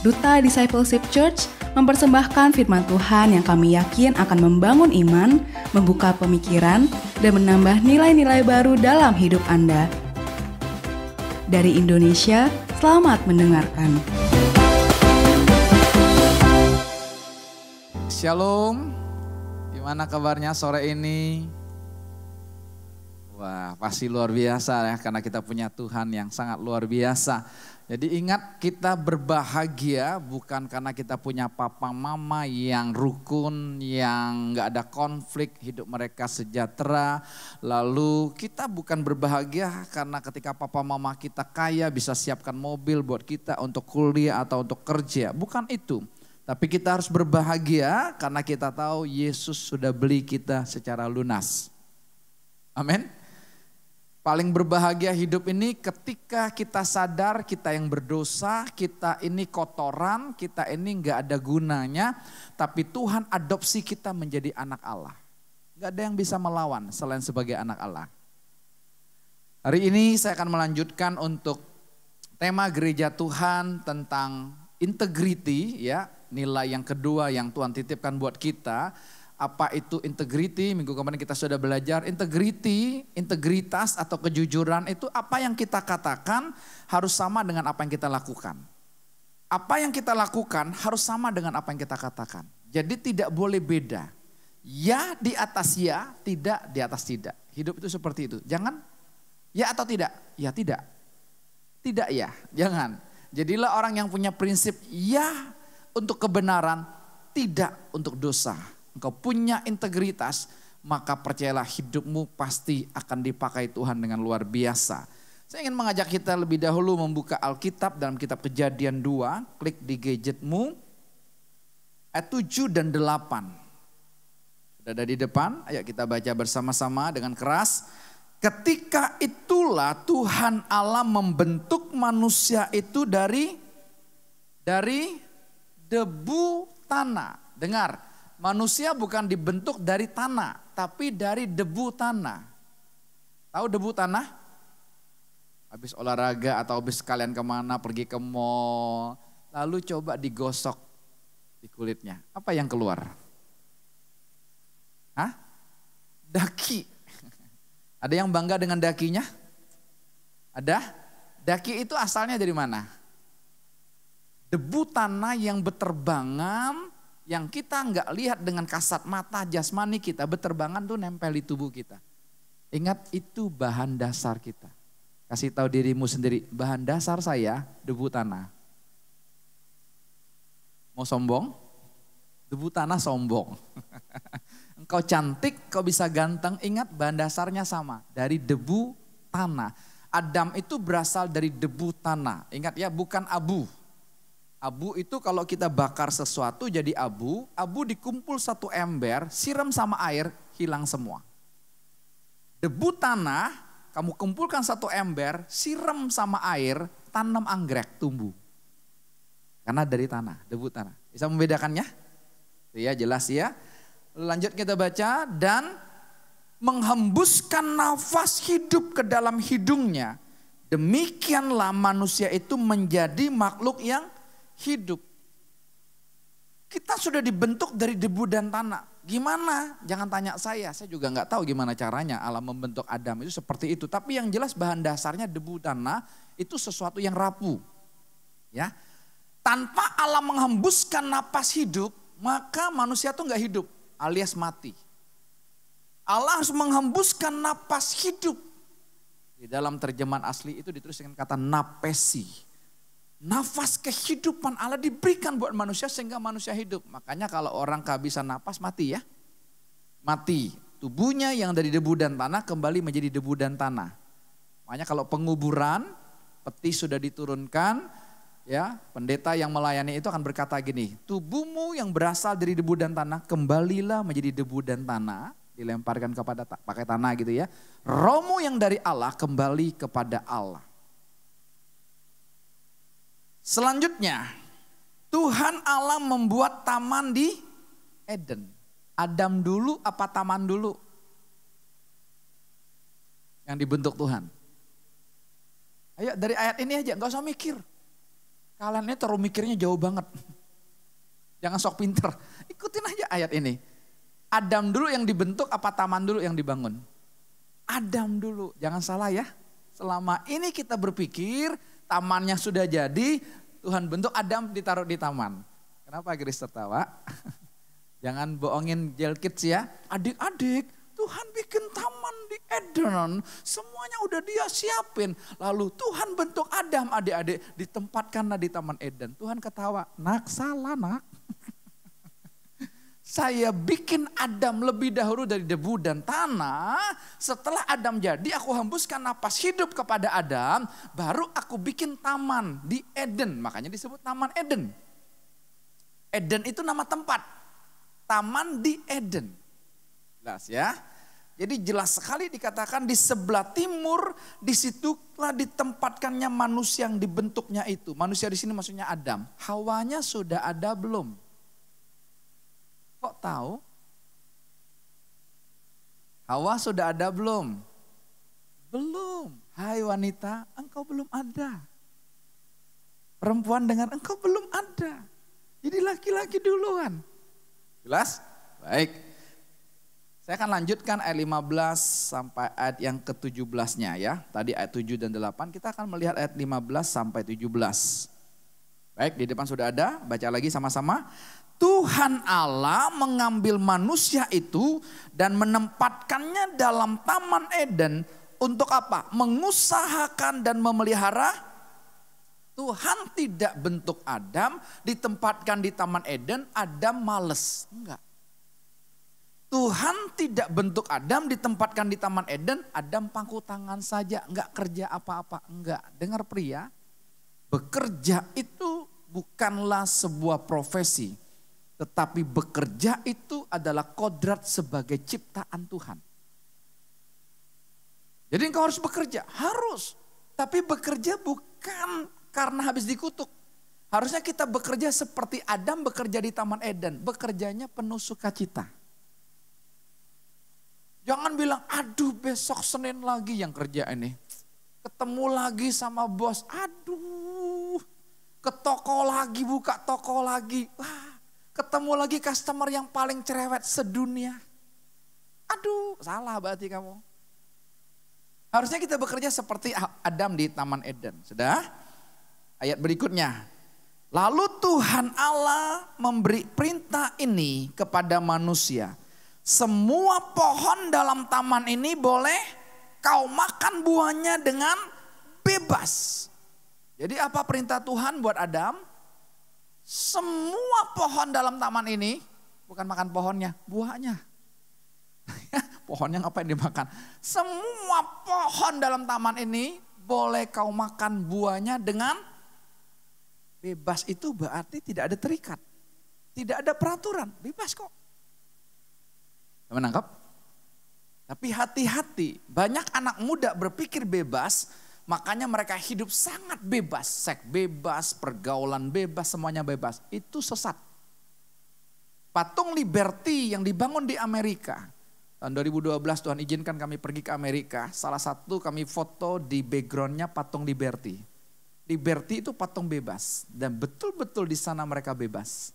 Duta Discipleship Church mempersembahkan firman Tuhan yang kami yakin akan membangun iman, membuka pemikiran, dan menambah nilai-nilai baru dalam hidup Anda. Dari Indonesia, selamat mendengarkan. Shalom, gimana kabarnya sore ini? Wah, pasti luar biasa ya, karena kita punya Tuhan yang sangat luar biasa. Jadi ingat kita berbahagia bukan karena kita punya papa mama yang rukun, yang nggak ada konflik, hidup mereka sejahtera. Lalu kita bukan berbahagia karena ketika papa mama kita kaya bisa siapkan mobil buat kita untuk kuliah atau untuk kerja. Bukan itu. Tapi kita harus berbahagia karena kita tahu Yesus sudah beli kita secara lunas. Amin. Paling berbahagia hidup ini ketika kita sadar kita yang berdosa, kita ini kotoran, kita ini nggak ada gunanya, tapi Tuhan adopsi kita menjadi anak Allah. Nggak ada yang bisa melawan selain sebagai anak Allah. Hari ini saya akan melanjutkan untuk tema gereja Tuhan tentang integrity ya nilai yang kedua yang Tuhan titipkan buat kita. Apa itu integrity? Minggu kemarin kita sudah belajar integrity, integritas atau kejujuran itu apa yang kita katakan harus sama dengan apa yang kita lakukan. Apa yang kita lakukan harus sama dengan apa yang kita katakan. Jadi tidak boleh beda. Ya di atas ya, tidak di atas tidak. Hidup itu seperti itu. Jangan ya atau tidak? Ya tidak. Tidak ya, jangan. Jadilah orang yang punya prinsip ya untuk kebenaran, tidak untuk dosa. Engkau punya integritas, maka percayalah hidupmu pasti akan dipakai Tuhan dengan luar biasa. Saya ingin mengajak kita lebih dahulu membuka Alkitab dalam kitab kejadian 2, klik di gadgetmu, ayat 7 dan 8. Sudah ada di depan, ayo kita baca bersama-sama dengan keras. Ketika itulah Tuhan Allah membentuk manusia itu dari dari debu tanah. Dengar, manusia bukan dibentuk dari tanah, tapi dari debu tanah. Tahu debu tanah? Habis olahraga atau habis kalian ke mana, pergi ke mall, lalu coba digosok di kulitnya. Apa yang keluar? Hah? Daki. Ada yang bangga dengan dakinya? Ada? Daki itu asalnya dari mana? debu tanah yang berterbangan yang kita nggak lihat dengan kasat mata jasmani kita berterbangan tuh nempel di tubuh kita. Ingat itu bahan dasar kita. Kasih tahu dirimu sendiri, bahan dasar saya debu tanah. Mau sombong? Debu tanah sombong. Engkau cantik, kau bisa ganteng, ingat bahan dasarnya sama. Dari debu tanah. Adam itu berasal dari debu tanah. Ingat ya, bukan abu. Abu itu kalau kita bakar sesuatu jadi abu, abu dikumpul satu ember, siram sama air, hilang semua. Debu tanah, kamu kumpulkan satu ember, siram sama air, tanam anggrek, tumbuh. Karena dari tanah, debu tanah. Bisa membedakannya? Ya jelas ya. Lanjut kita baca, dan menghembuskan nafas hidup ke dalam hidungnya. Demikianlah manusia itu menjadi makhluk yang hidup. Kita sudah dibentuk dari debu dan tanah. Gimana? Jangan tanya saya, saya juga nggak tahu gimana caranya Allah membentuk Adam itu seperti itu. Tapi yang jelas bahan dasarnya debu tanah itu sesuatu yang rapuh. Ya, tanpa Allah menghembuskan napas hidup, maka manusia tuh nggak hidup, alias mati. Allah harus menghembuskan napas hidup. Di dalam terjemahan asli itu ditulis dengan kata napesi Nafas kehidupan Allah diberikan buat manusia sehingga manusia hidup. Makanya kalau orang kehabisan nafas mati ya. Mati. Tubuhnya yang dari debu dan tanah kembali menjadi debu dan tanah. Makanya kalau penguburan, peti sudah diturunkan, ya pendeta yang melayani itu akan berkata gini, tubuhmu yang berasal dari debu dan tanah kembalilah menjadi debu dan tanah, dilemparkan kepada pakai tanah gitu ya. Romo yang dari Allah kembali kepada Allah. Selanjutnya, Tuhan Allah membuat taman di Eden. Adam dulu apa taman dulu? Yang dibentuk Tuhan. Ayo dari ayat ini aja, gak usah mikir. Kalian ini terlalu mikirnya jauh banget. Jangan sok pinter. Ikutin aja ayat ini. Adam dulu yang dibentuk apa taman dulu yang dibangun? Adam dulu. Jangan salah ya. Selama ini kita berpikir tamannya sudah jadi, Tuhan bentuk Adam ditaruh di taman. Kenapa Grace tertawa? Jangan bohongin jail kids ya. Adik-adik, Tuhan bikin taman di Eden. Semuanya udah dia siapin. Lalu Tuhan bentuk Adam adik-adik. Ditempatkanlah di taman Eden. Tuhan ketawa, nak salah nak. Saya bikin Adam lebih dahulu dari debu dan tanah. Setelah Adam jadi, aku hembuskan napas hidup kepada Adam. Baru aku bikin taman di Eden. Makanya disebut taman Eden. Eden itu nama tempat. Taman di Eden. Jelas ya. Jadi jelas sekali dikatakan di sebelah timur, di situlah ditempatkannya manusia yang dibentuknya itu. Manusia di sini maksudnya Adam. Hawanya sudah ada belum? Kok tahu? Hawa sudah ada belum? Belum. Hai wanita, engkau belum ada. Perempuan dengan engkau belum ada. Jadi laki-laki duluan. Jelas? Baik. Saya akan lanjutkan ayat 15 sampai ayat yang ke-17-nya ya. Tadi ayat 7 dan 8, kita akan melihat ayat 15 sampai 17. Baik, di depan sudah ada, baca lagi sama-sama. Tuhan Allah mengambil manusia itu dan menempatkannya dalam taman Eden untuk apa? Mengusahakan dan memelihara. Tuhan tidak bentuk Adam, ditempatkan di taman Eden, Adam males. Enggak. Tuhan tidak bentuk Adam, ditempatkan di taman Eden, Adam pangku tangan saja, enggak kerja apa-apa, enggak. Dengar pria, bekerja itu bukanlah sebuah profesi tetapi bekerja itu adalah kodrat sebagai ciptaan Tuhan. Jadi engkau harus bekerja, harus. Tapi bekerja bukan karena habis dikutuk. Harusnya kita bekerja seperti Adam bekerja di Taman Eden. Bekerjanya penuh sukacita. Jangan bilang, aduh besok Senin lagi yang kerja ini. Ketemu lagi sama bos, aduh. Ke toko lagi, buka toko lagi. Wah, Ketemu lagi customer yang paling cerewet sedunia. Aduh, salah berarti kamu. Harusnya kita bekerja seperti Adam di Taman Eden. Sudah? Ayat berikutnya. Lalu Tuhan Allah memberi perintah ini kepada manusia. Semua pohon dalam taman ini boleh kau makan buahnya dengan bebas. Jadi apa perintah Tuhan buat Adam? Semua pohon dalam taman ini, bukan makan pohonnya, buahnya. pohonnya ngapain dimakan? Semua pohon dalam taman ini boleh kau makan buahnya dengan bebas itu berarti tidak ada terikat. Tidak ada peraturan, bebas kok. Menangkap? Tapi hati-hati, banyak anak muda berpikir bebas, Makanya mereka hidup sangat bebas, seks bebas, pergaulan bebas, semuanya bebas. Itu sesat. Patung Liberty yang dibangun di Amerika. Tahun 2012 Tuhan izinkan kami pergi ke Amerika. Salah satu kami foto di backgroundnya patung Liberty. Liberty itu patung bebas. Dan betul-betul di sana mereka bebas.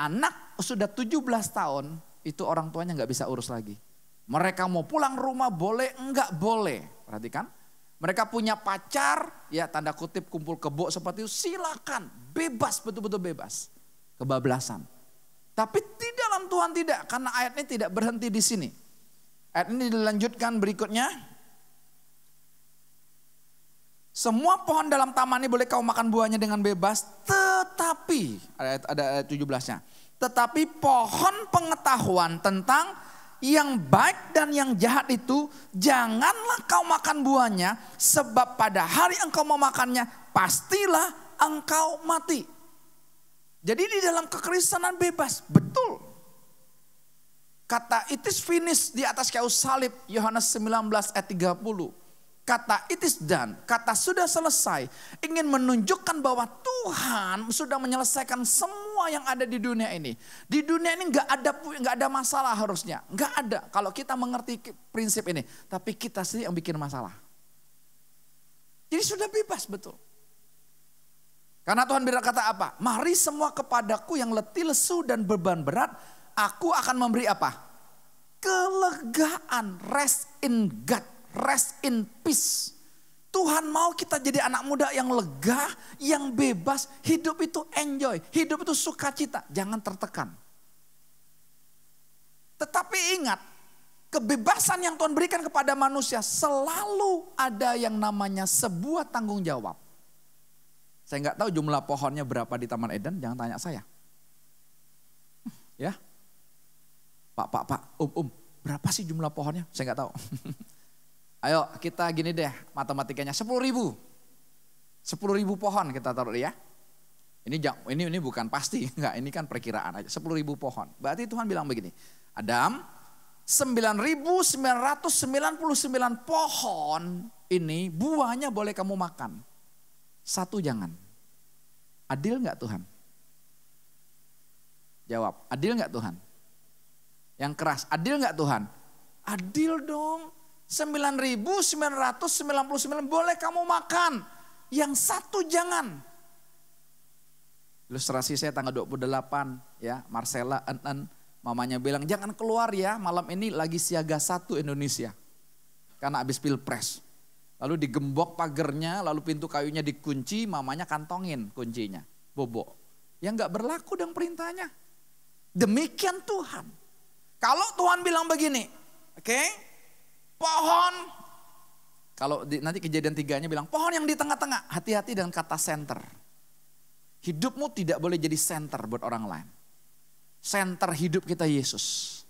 Anak sudah 17 tahun itu orang tuanya nggak bisa urus lagi. Mereka mau pulang rumah boleh, enggak boleh. Perhatikan, mereka punya pacar, ya tanda kutip kumpul kebo seperti itu, silakan. Bebas, betul-betul bebas. Kebablasan. Tapi di dalam Tuhan tidak, karena ayat ini tidak berhenti di sini. Ayat ini dilanjutkan berikutnya. Semua pohon dalam taman ini boleh kau makan buahnya dengan bebas, tetapi, ada, ada ayat 17-nya. Tetapi pohon pengetahuan tentang yang baik dan yang jahat itu janganlah kau makan buahnya sebab pada hari engkau memakannya pastilah engkau mati. Jadi di dalam kekristenan bebas, betul. Kata it is finished di atas kayu salib Yohanes 19 ayat 30 kata it is done, kata sudah selesai, ingin menunjukkan bahwa Tuhan sudah menyelesaikan semua yang ada di dunia ini. Di dunia ini nggak ada nggak ada masalah harusnya, nggak ada kalau kita mengerti prinsip ini. Tapi kita sendiri yang bikin masalah. Jadi sudah bebas betul. Karena Tuhan berkata apa? Mari semua kepadaku yang letih lesu dan beban berat, aku akan memberi apa? Kelegaan, rest in God, rest in peace. Tuhan mau kita jadi anak muda yang lega, yang bebas, hidup itu enjoy, hidup itu sukacita, jangan tertekan. Tetapi ingat, kebebasan yang Tuhan berikan kepada manusia selalu ada yang namanya sebuah tanggung jawab. Saya nggak tahu jumlah pohonnya berapa di Taman Eden, jangan tanya saya. Ya, Pak, Pak, Pak, Um, Um, berapa sih jumlah pohonnya? Saya nggak tahu. Ayo kita gini deh matematikanya, 10 ribu. 10 ribu pohon kita taruh ya. Ini ini ini bukan pasti, enggak, ini kan perkiraan aja. 10 ribu pohon. Berarti Tuhan bilang begini, Adam, 9.999 pohon ini buahnya boleh kamu makan. Satu jangan. Adil nggak Tuhan? Jawab, adil nggak Tuhan? Yang keras, adil nggak Tuhan? Adil dong. 9.999 boleh kamu makan. Yang satu jangan. Ilustrasi saya tanggal 28 ya, Marcella en, mamanya bilang jangan keluar ya malam ini lagi siaga satu Indonesia. Karena habis pilpres. Lalu digembok pagernya, lalu pintu kayunya dikunci, mamanya kantongin kuncinya. Bobo. Yang nggak berlaku dan perintahnya. Demikian Tuhan. Kalau Tuhan bilang begini, oke, okay, pohon, kalau di, nanti kejadian tiganya bilang, pohon yang di tengah-tengah, hati-hati dengan kata center. Hidupmu tidak boleh jadi center buat orang lain. Center hidup kita Yesus.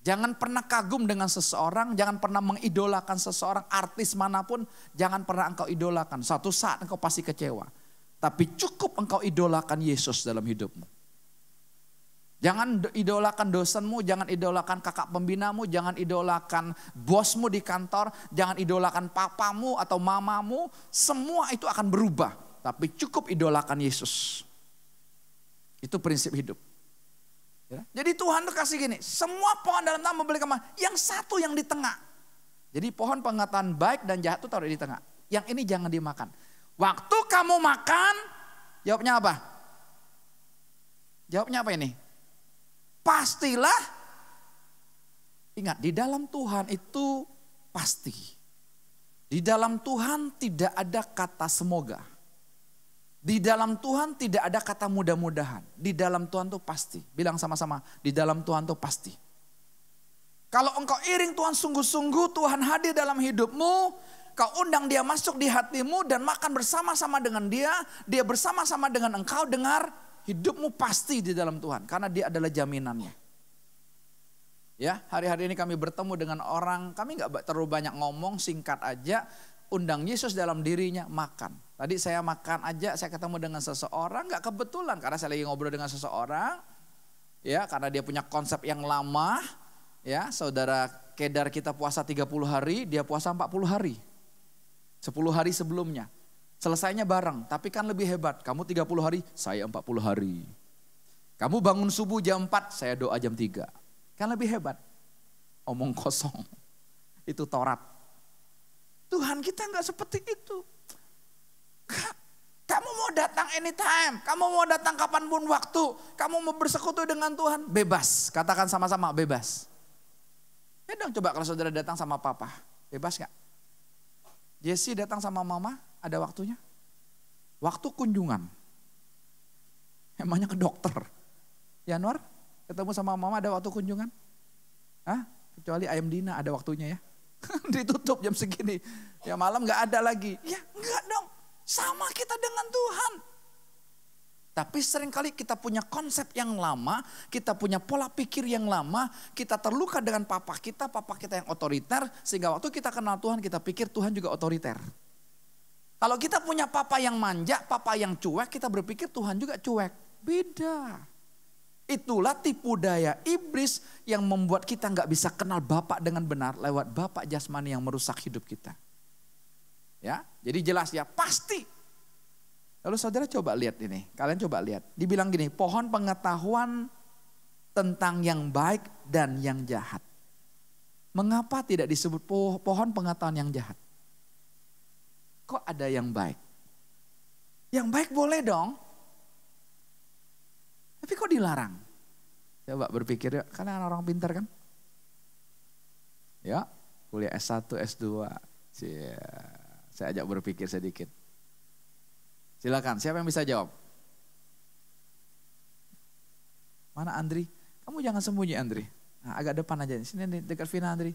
Jangan pernah kagum dengan seseorang, jangan pernah mengidolakan seseorang, artis mana pun, jangan pernah engkau idolakan. Suatu saat engkau pasti kecewa. Tapi cukup engkau idolakan Yesus dalam hidupmu. Jangan idolakan dosenmu, jangan idolakan kakak pembinamu, jangan idolakan bosmu di kantor, jangan idolakan papamu atau mamamu. Semua itu akan berubah. Tapi cukup idolakan Yesus. Itu prinsip hidup. Ya. Jadi Tuhan tuh kasih gini, semua pohon dalam taman membeli ke mana? Yang satu yang di tengah. Jadi pohon pengetahuan baik dan jahat itu taruh di tengah. Yang ini jangan dimakan. Waktu kamu makan, jawabnya apa? Jawabnya apa ini? Pastilah, ingat di dalam Tuhan itu pasti. Di dalam Tuhan tidak ada kata semoga. Di dalam Tuhan tidak ada kata mudah-mudahan. Di dalam Tuhan tuh pasti. Bilang sama-sama, di dalam Tuhan tuh pasti. Kalau engkau iring Tuhan sungguh-sungguh, Tuhan hadir dalam hidupmu, kau undang dia masuk di hatimu dan makan bersama-sama dengan dia, dia bersama-sama dengan engkau, dengar hidupmu pasti di dalam Tuhan. Karena dia adalah jaminannya. Ya, hari-hari ini kami bertemu dengan orang, kami nggak terlalu banyak ngomong, singkat aja, undang Yesus dalam dirinya, makan Tadi saya makan aja, saya ketemu dengan seseorang, nggak kebetulan karena saya lagi ngobrol dengan seseorang, ya karena dia punya konsep yang lama, ya saudara Kedar kita puasa 30 hari, dia puasa 40 hari. 10 hari sebelumnya. Selesainya bareng, tapi kan lebih hebat. Kamu 30 hari, saya 40 hari. Kamu bangun subuh jam 4, saya doa jam 3. Kan lebih hebat. Omong kosong. Itu Torat. Tuhan kita nggak seperti itu. Kamu mau datang anytime, kamu mau datang kapan pun waktu, kamu mau bersekutu dengan Tuhan, bebas. Katakan sama-sama bebas. Ya dong coba kalau saudara datang sama papa, bebas gak? Jesse datang sama mama, ada waktunya? Waktu kunjungan. Emangnya ke dokter. Januar, ketemu sama mama ada waktu kunjungan? Hah? Kecuali ayam Dina ada waktunya ya. Ditutup jam segini. Ya malam gak ada lagi. Ya enggak dong. Sama kita dengan Tuhan. Tapi sering kali kita punya konsep yang lama, kita punya pola pikir yang lama, kita terluka dengan papa kita, papa kita yang otoriter, sehingga waktu kita kenal Tuhan kita pikir Tuhan juga otoriter. Kalau kita punya papa yang manja, papa yang cuek, kita berpikir Tuhan juga cuek. Beda. Itulah tipu daya iblis yang membuat kita nggak bisa kenal Bapak dengan benar lewat Bapak jasmani yang merusak hidup kita. Ya, jadi jelas ya pasti. Lalu saudara coba lihat ini, kalian coba lihat. Dibilang gini, pohon pengetahuan tentang yang baik dan yang jahat. Mengapa tidak disebut pohon pengetahuan yang jahat? Kok ada yang baik? Yang baik boleh dong. Tapi kok dilarang? Coba berpikir ya, kalian orang pintar kan? Ya, kuliah S1, S2. Cia. Saya ajak berpikir sedikit. Silakan, siapa yang bisa jawab? Mana Andri? Kamu jangan sembunyi Andri. Nah, agak depan aja. Sini dekat Vina Andri.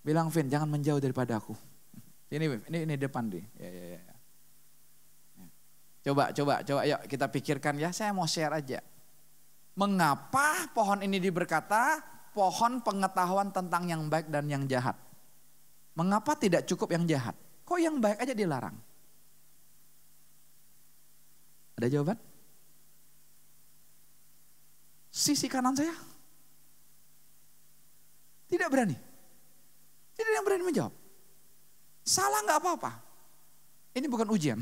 Bilang Vin, jangan menjauh daripada aku. Ini ini ini depan deh. Ya, ya, ya. ya. Coba, coba, coba, yuk kita pikirkan ya. Saya mau share aja. Mengapa pohon ini diberkata pohon pengetahuan tentang yang baik dan yang jahat? Mengapa tidak cukup yang jahat? Kok yang baik aja dilarang? Ada jawaban? Sisi kanan saya tidak berani. Tidak yang berani menjawab. Salah nggak apa-apa. Ini bukan ujian.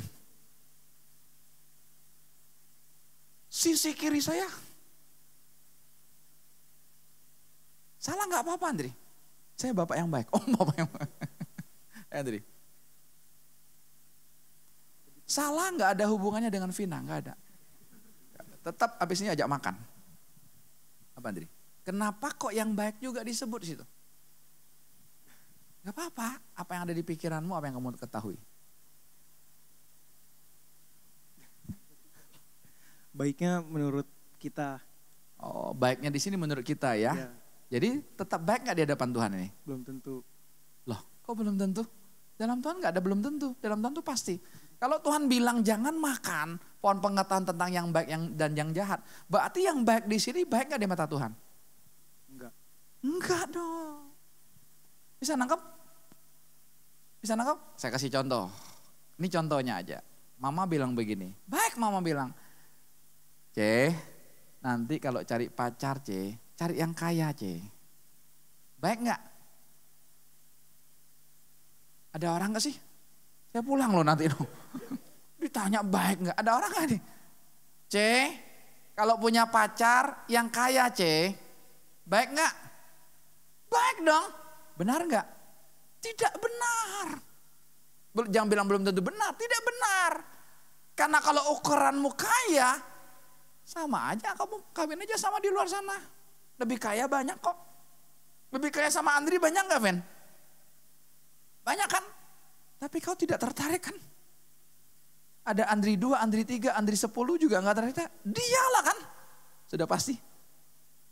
Sisi kiri saya. Salah nggak apa-apa Andri. Saya bapak yang baik. Oh bapak yang baik. Andri. Salah nggak ada hubungannya dengan Vina, nggak ada. Tetap habis ini ajak makan. Apa Andri? Kenapa kok yang baik juga disebut di situ? Gak apa-apa, apa yang ada di pikiranmu, apa yang kamu ketahui. Baiknya menurut kita. Oh, baiknya di sini menurut kita ya. ya. Jadi tetap baik gak di hadapan Tuhan ini? Belum tentu. Loh, kok belum tentu? Dalam Tuhan gak ada belum tentu, dalam Tuhan itu pasti. Kalau Tuhan bilang jangan makan pohon pengetahuan tentang yang baik yang dan yang jahat, berarti yang baik di sini baik gak di mata Tuhan? Enggak dong. Bisa nangkep? Bisa nangkep? Saya kasih contoh. Ini contohnya aja. Mama bilang begini. Baik mama bilang. C, nanti kalau cari pacar C, cari yang kaya C. Baik nggak? Ada orang nggak sih? Saya pulang loh nanti loh. Ditanya baik nggak? Ada orang nggak nih? C, kalau punya pacar yang kaya C, baik nggak? Baik dong. Benar nggak? Tidak benar. Jangan bilang belum tentu benar. Tidak benar. Karena kalau ukuranmu kaya, sama aja kamu kawin aja sama di luar sana. Lebih kaya banyak kok. Lebih kaya sama Andri banyak nggak, Ven? Banyak kan? Tapi kau tidak tertarik kan? Ada Andri 2, Andri 3, Andri 10 juga nggak tertarik. Dialah kan? Sudah pasti.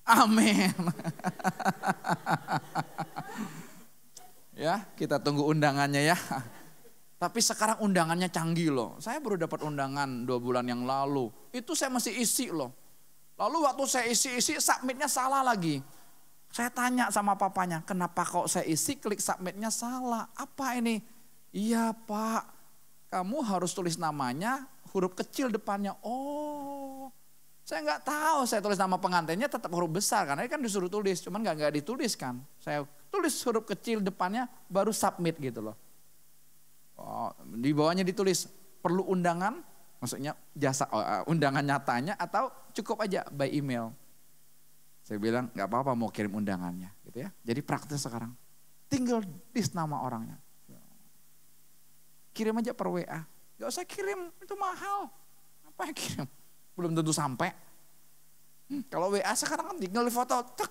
Amin. ya, kita tunggu undangannya ya. Tapi sekarang undangannya canggih loh. Saya baru dapat undangan dua bulan yang lalu. Itu saya masih isi loh. Lalu waktu saya isi-isi submitnya salah lagi. Saya tanya sama papanya, kenapa kok saya isi klik submitnya salah? Apa ini? Iya pak, kamu harus tulis namanya huruf kecil depannya. Oh, saya nggak tahu, saya tulis nama pengantinnya tetap huruf besar karena kan disuruh tulis, cuman nggak nggak ditulis kan. Saya tulis huruf kecil depannya baru submit gitu loh. Oh, di bawahnya ditulis perlu undangan, maksudnya jasa oh, uh, undangan nyatanya atau cukup aja by email. Saya bilang nggak apa-apa mau kirim undangannya, gitu ya. Jadi praktis sekarang, tinggal list nama orangnya. Kirim aja per WA, nggak usah kirim itu mahal. Apa yang kirim? belum tentu sampai. Hmm, kalau WA sekarang kan tinggal di foto, cek.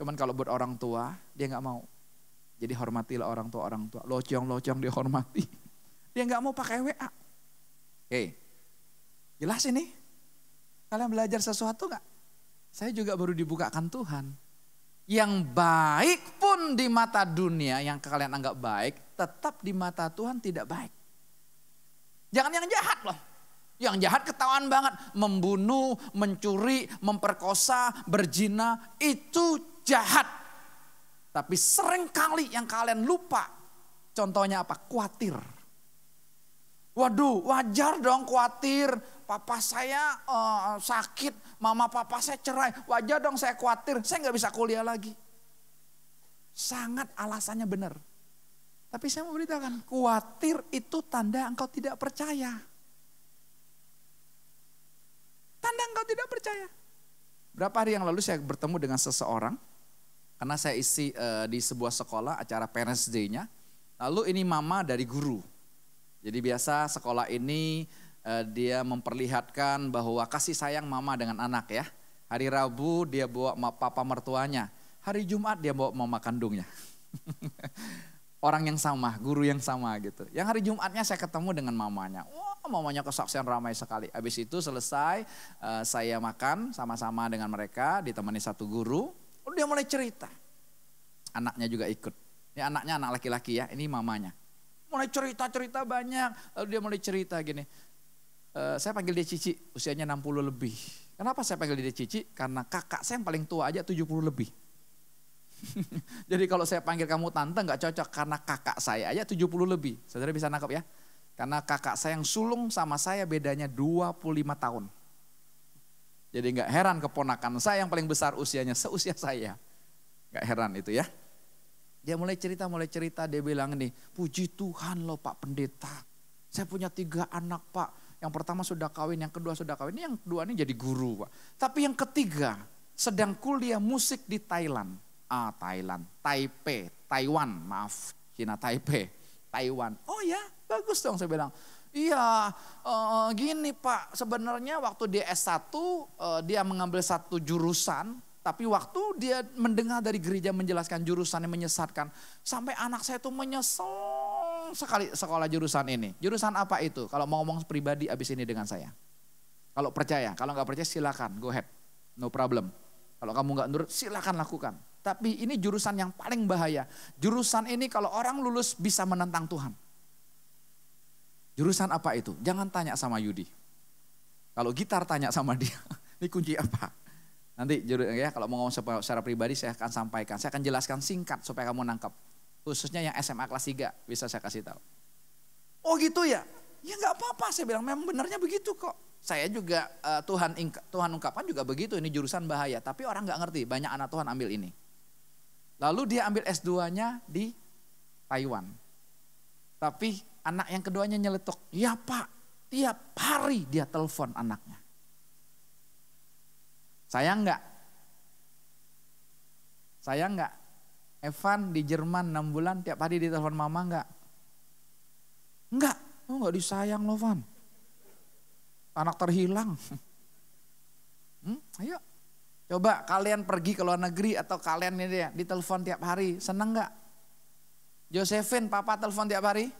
Cuman kalau buat orang tua, dia nggak mau. Jadi hormatilah orang tua orang tua. Locong-locong dihormati. Dia nggak mau pakai WA. Oke, jelas ini. Kalian belajar sesuatu nggak? Saya juga baru dibukakan Tuhan. Yang baik pun di mata dunia, yang kalian anggap baik, tetap di mata Tuhan tidak baik. Jangan yang jahat loh. Yang jahat ketahuan banget. Membunuh, mencuri, memperkosa, berzina. Itu jahat. Tapi sering kali yang kalian lupa. Contohnya apa? Kuatir. Waduh wajar dong khawatir. Papa saya uh, sakit, mama papa saya cerai. Wajar dong saya khawatir, saya nggak bisa kuliah lagi. Sangat alasannya benar. Tapi saya mau beritahukan, khawatir itu tanda engkau tidak percaya. Tanda engkau tidak percaya. Berapa hari yang lalu saya bertemu dengan seseorang, karena saya isi uh, di sebuah sekolah acara Parents Day-nya. Lalu ini mama dari guru. Jadi biasa sekolah ini uh, dia memperlihatkan bahwa kasih sayang mama dengan anak ya. Hari Rabu dia bawa papa mertuanya. Hari Jumat dia bawa mama kandungnya. Orang yang sama, guru yang sama gitu. Yang hari Jumatnya saya ketemu dengan mamanya. Wah mamanya kesaksian ramai sekali. Habis itu selesai uh, saya makan sama-sama dengan mereka ditemani satu guru. Oh, dia mulai cerita. Anaknya juga ikut. Ini anaknya anak laki-laki ya, ini mamanya. Mulai cerita-cerita banyak. Lalu dia mulai cerita gini. Uh, saya panggil dia Cici, usianya 60 lebih. Kenapa saya panggil dia Cici? Karena kakak saya yang paling tua aja 70 lebih. Jadi kalau saya panggil kamu tante nggak cocok karena kakak saya aja 70 lebih. Saudara bisa nangkep ya? Karena kakak saya yang sulung sama saya bedanya 25 tahun. Jadi nggak heran keponakan saya yang paling besar usianya seusia saya. Nggak heran itu ya. Dia mulai cerita, mulai cerita, dia bilang nih, puji Tuhan loh Pak Pendeta. Saya punya tiga anak Pak. Yang pertama sudah kawin, yang kedua sudah kawin, ini yang kedua ini jadi guru Pak. Tapi yang ketiga sedang kuliah musik di Thailand ah Thailand, Taipei, Taiwan, maaf, Cina Taipei, Taiwan. Oh ya, bagus dong saya bilang. Iya, uh, gini Pak, sebenarnya waktu dia S1 uh, eh, dia mengambil satu jurusan, tapi waktu dia mendengar dari gereja menjelaskan jurusan yang menyesatkan, sampai anak saya itu menyesal sekali sekolah jurusan ini. Jurusan apa itu? Kalau mau ngomong pribadi abis ini dengan saya. Kalau percaya, kalau nggak percaya silakan, go ahead, no problem. Kalau kamu nggak nurut, silakan lakukan. Tapi ini jurusan yang paling bahaya. Jurusan ini kalau orang lulus bisa menentang Tuhan. Jurusan apa itu? Jangan tanya sama Yudi. Kalau gitar tanya sama dia, ini kunci apa? Nanti ya kalau mau ngomong secara pribadi saya akan sampaikan. Saya akan jelaskan singkat supaya kamu nangkep. Khususnya yang SMA kelas 3 bisa saya kasih tahu. Oh gitu ya? Ya nggak apa-apa saya bilang memang benarnya begitu kok. Saya juga uh, Tuhan Tuhan ungkapan juga begitu ini jurusan bahaya. Tapi orang nggak ngerti banyak anak Tuhan ambil ini. Lalu dia ambil S2-nya di Taiwan. Tapi anak yang keduanya nyeletuk, ya pak, tiap hari dia telepon anaknya. Sayang enggak? Sayang enggak? Evan di Jerman 6 bulan tiap hari ditelepon mama enggak? Enggak, oh enggak disayang loh Van. Anak terhilang. Hmm, ayo Coba kalian pergi ke luar negeri atau kalian ini ya ditelepon tiap hari, seneng nggak? Josephine, papa telepon tiap hari?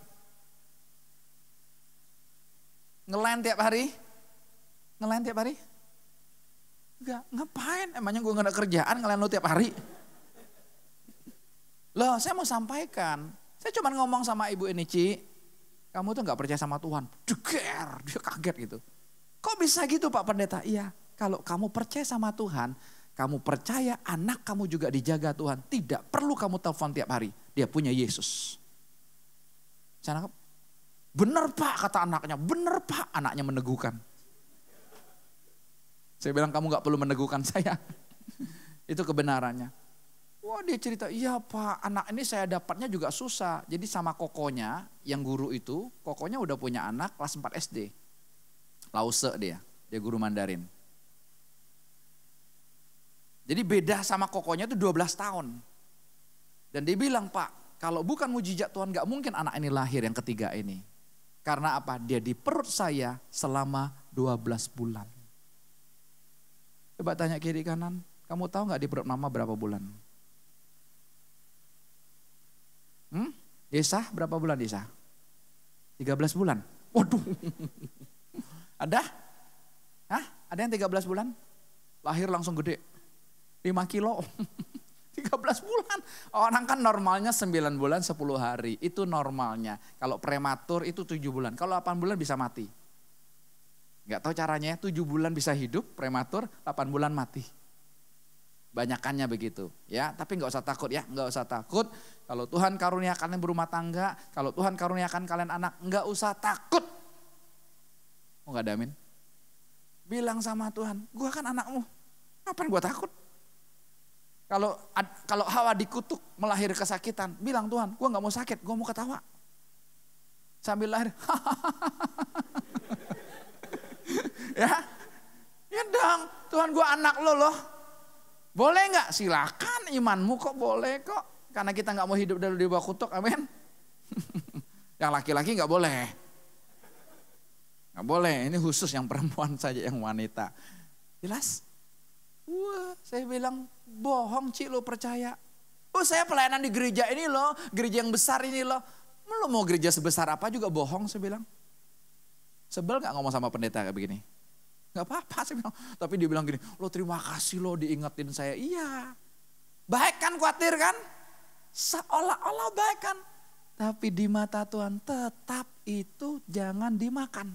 Ngelain tiap hari? Ngelain tiap hari? Enggak, ngapain? Emangnya gue gak ada kerjaan ngelain lu tiap hari? Loh, saya mau sampaikan. Saya cuma ngomong sama ibu ini, Ci. Kamu tuh gak percaya sama Tuhan. Deger, dia kaget gitu. Kok bisa gitu Pak Pendeta? Iya, kalau kamu percaya sama Tuhan, kamu percaya anak kamu juga dijaga Tuhan. Tidak perlu kamu telepon tiap hari. Dia punya Yesus. Saya nangkep. Benar pak kata anaknya. Benar pak anaknya meneguhkan. Saya bilang kamu gak perlu meneguhkan saya. Itu kebenarannya. Wah dia cerita, iya pak anak ini saya dapatnya juga susah. Jadi sama kokonya yang guru itu, kokonya udah punya anak kelas 4 SD. Lause dia, dia guru Mandarin. Jadi beda sama kokonya itu 12 tahun. Dan dia bilang, Pak, kalau bukan mujizat Tuhan gak mungkin anak ini lahir yang ketiga ini. Karena apa? Dia di perut saya selama 12 bulan. Coba tanya kiri kanan, kamu tahu gak di perut mama berapa bulan? Hmm? Desa berapa bulan Desa? 13 bulan. Waduh. Ada? Hah? Ada yang 13 bulan? Lahir langsung gede. 5 kilo. 13 bulan. Orang kan normalnya 9 bulan 10 hari. Itu normalnya. Kalau prematur itu 7 bulan. Kalau 8 bulan bisa mati. Gak tahu caranya 7 bulan bisa hidup, prematur, 8 bulan mati. Banyakannya begitu ya, tapi nggak usah takut ya, nggak usah takut. Kalau Tuhan karunia kalian berumah tangga, kalau Tuhan karuniakan kalian anak, nggak usah takut. Mau gak ada amin? Bilang sama Tuhan, gua kan anakmu, ngapain gua takut? Kalau kalau Hawa dikutuk melahir kesakitan, bilang Tuhan, gue nggak mau sakit, gue mau ketawa. Sambil lahir, ya, ya dong, Tuhan gue anak lo loh. Boleh nggak? Silakan imanmu kok boleh kok. Karena kita nggak mau hidup dari di bawah kutuk, amin. Yang laki-laki nggak boleh. Nggak boleh, ini khusus yang perempuan saja, yang wanita. Jelas? Wah, saya bilang, bohong Cik lo percaya. Oh saya pelayanan di gereja ini loh, gereja yang besar ini loh. Lo mau gereja sebesar apa juga bohong saya bilang. Sebel gak ngomong sama pendeta kayak begini? Gak apa-apa saya bilang. Tapi dia bilang gini, lo terima kasih lo diingetin saya. Iya. Baik kan khawatir kan? Seolah-olah baik kan? Tapi di mata Tuhan tetap itu jangan dimakan.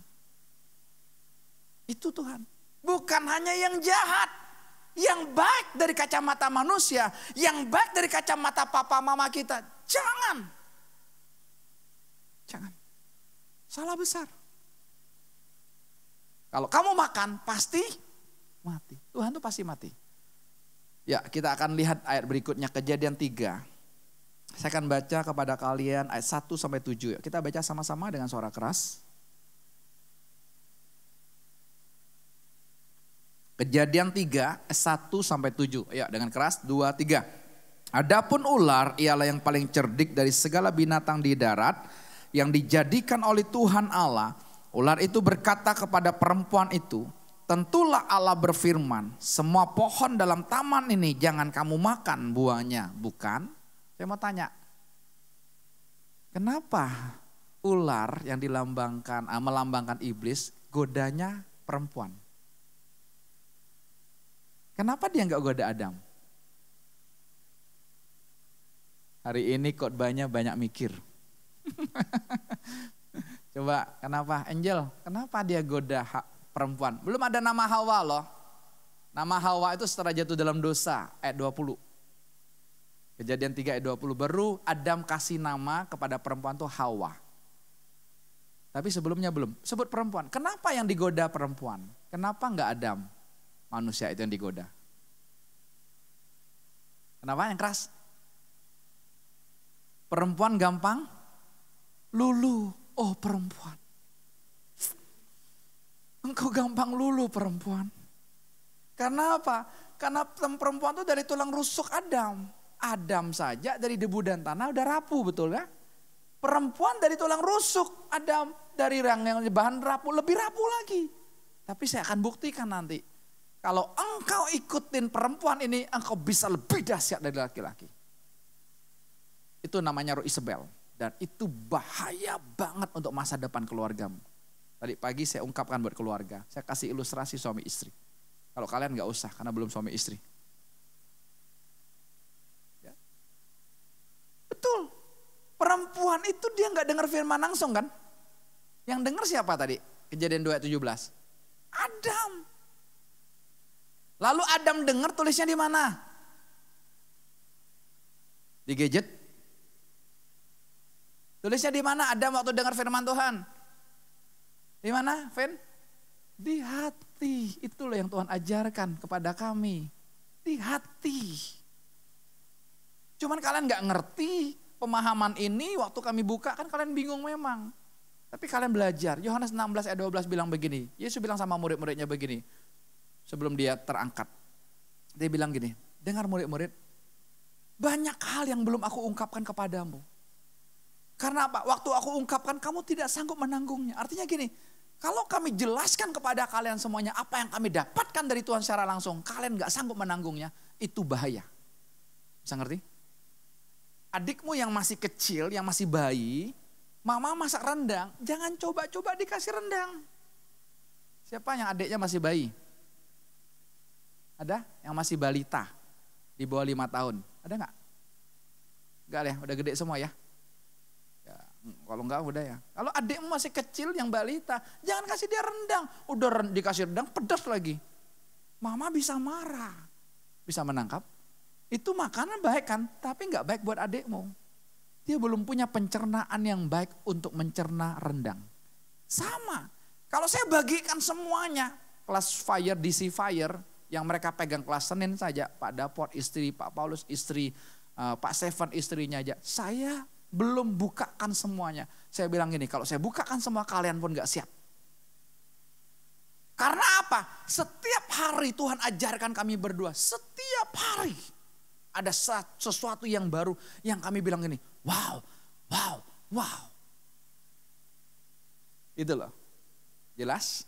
Itu Tuhan. Bukan hanya yang jahat. Yang baik dari kacamata manusia. Yang baik dari kacamata papa mama kita. Jangan. Jangan. Salah besar. Kalau kamu makan pasti mati. Tuhan tuh pasti mati. Ya kita akan lihat ayat berikutnya kejadian 3. Saya akan baca kepada kalian ayat 1 sampai 7. Kita baca sama-sama dengan suara keras. Kejadian 3 ayat 1 sampai 7. Ya dengan keras 2 3. Adapun ular ialah yang paling cerdik dari segala binatang di darat yang dijadikan oleh Tuhan Allah Ular itu berkata kepada perempuan itu, tentulah Allah berfirman, semua pohon dalam taman ini jangan kamu makan buahnya, bukan? Saya mau tanya, kenapa ular yang dilambangkan, ah, melambangkan iblis, godanya perempuan? Kenapa dia nggak goda Adam? Hari ini khotbahnya banyak mikir. Coba kenapa Angel? Kenapa dia goda perempuan? Belum ada nama Hawa loh. Nama Hawa itu setelah jatuh dalam dosa ayat 20. Kejadian 3 ayat 20 baru Adam kasih nama kepada perempuan itu Hawa. Tapi sebelumnya belum. Sebut perempuan. Kenapa yang digoda perempuan? Kenapa enggak Adam? Manusia itu yang digoda. Kenapa yang keras? Perempuan gampang lulu. Oh perempuan. Engkau gampang lulu perempuan. Karena apa? Karena perempuan itu dari tulang rusuk Adam. Adam saja dari debu dan tanah udah rapuh betul ya? Perempuan dari tulang rusuk Adam dari yang bahan rapuh lebih rapuh lagi. Tapi saya akan buktikan nanti. Kalau engkau ikutin perempuan ini, engkau bisa lebih dahsyat dari laki-laki. Itu namanya Roh Isabel. Dan itu bahaya banget untuk masa depan keluargamu. Tadi pagi saya ungkapkan buat keluarga. Saya kasih ilustrasi suami istri. Kalau kalian nggak usah karena belum suami istri. Ya. Betul. Perempuan itu dia nggak dengar firman langsung kan? Yang dengar siapa tadi? Kejadian 2:17. Adam. Lalu Adam dengar tulisnya di mana? Di gadget? Tulisnya di mana? Ada waktu dengar firman Tuhan. Di mana, Fen? Di hati. Itulah yang Tuhan ajarkan kepada kami. Di hati. Cuman kalian nggak ngerti pemahaman ini waktu kami buka kan kalian bingung memang. Tapi kalian belajar. Yohanes 16 ayat 12 bilang begini. Yesus bilang sama murid-muridnya begini. Sebelum dia terangkat. Dia bilang gini, dengar murid-murid. Banyak hal yang belum aku ungkapkan kepadamu. Karena apa? Waktu aku ungkapkan kamu tidak sanggup menanggungnya. Artinya gini, kalau kami jelaskan kepada kalian semuanya apa yang kami dapatkan dari Tuhan secara langsung, kalian gak sanggup menanggungnya, itu bahaya. Bisa ngerti? Adikmu yang masih kecil, yang masih bayi, mama masak rendang, jangan coba-coba dikasih rendang. Siapa yang adiknya masih bayi? Ada? Yang masih balita, di bawah lima tahun. Ada nggak? Enggak ya, udah gede semua ya. Kalau enggak udah ya. Kalau adikmu masih kecil yang balita, jangan kasih dia rendang. Udah dikasih rendang pedas lagi. Mama bisa marah. Bisa menangkap. Itu makanan baik kan, tapi enggak baik buat adikmu. Dia belum punya pencernaan yang baik untuk mencerna rendang. Sama. Kalau saya bagikan semuanya, kelas fire, DC fire, yang mereka pegang kelas Senin saja, Pak Dapot istri, Pak Paulus istri, eh, Pak Seven istrinya aja. Saya belum bukakan semuanya. Saya bilang gini, kalau saya bukakan semua kalian pun gak siap. Karena apa? Setiap hari Tuhan ajarkan kami berdua, setiap hari ada sesuatu yang baru yang kami bilang gini, wow, wow, wow. Itu loh. Jelas?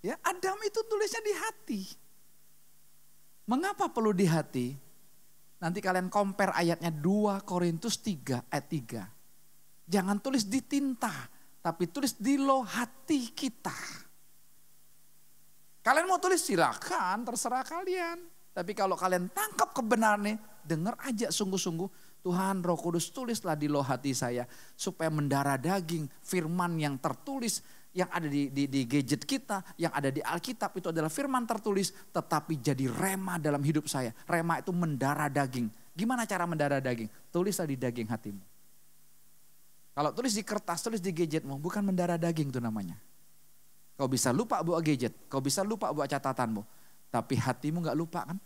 Ya, Adam itu tulisnya di hati. Mengapa perlu di hati? Nanti kalian compare ayatnya 2 Korintus 3 ayat 3. Jangan tulis di tinta, tapi tulis di lo hati kita. Kalian mau tulis silakan, terserah kalian. Tapi kalau kalian tangkap kebenarannya, dengar aja sungguh-sungguh. Tuhan roh kudus tulislah di lo hati saya. Supaya mendarah daging firman yang tertulis yang ada di, di, di gadget kita, yang ada di Alkitab itu adalah firman tertulis, tetapi jadi rema dalam hidup saya. Rema itu mendarah daging. Gimana cara mendarah daging? Tulislah di daging hatimu. Kalau tulis di kertas, tulis di gadgetmu, bukan mendarah daging itu namanya. Kau bisa lupa buat gadget, kau bisa lupa buat catatanmu. Tapi hatimu gak lupa kan?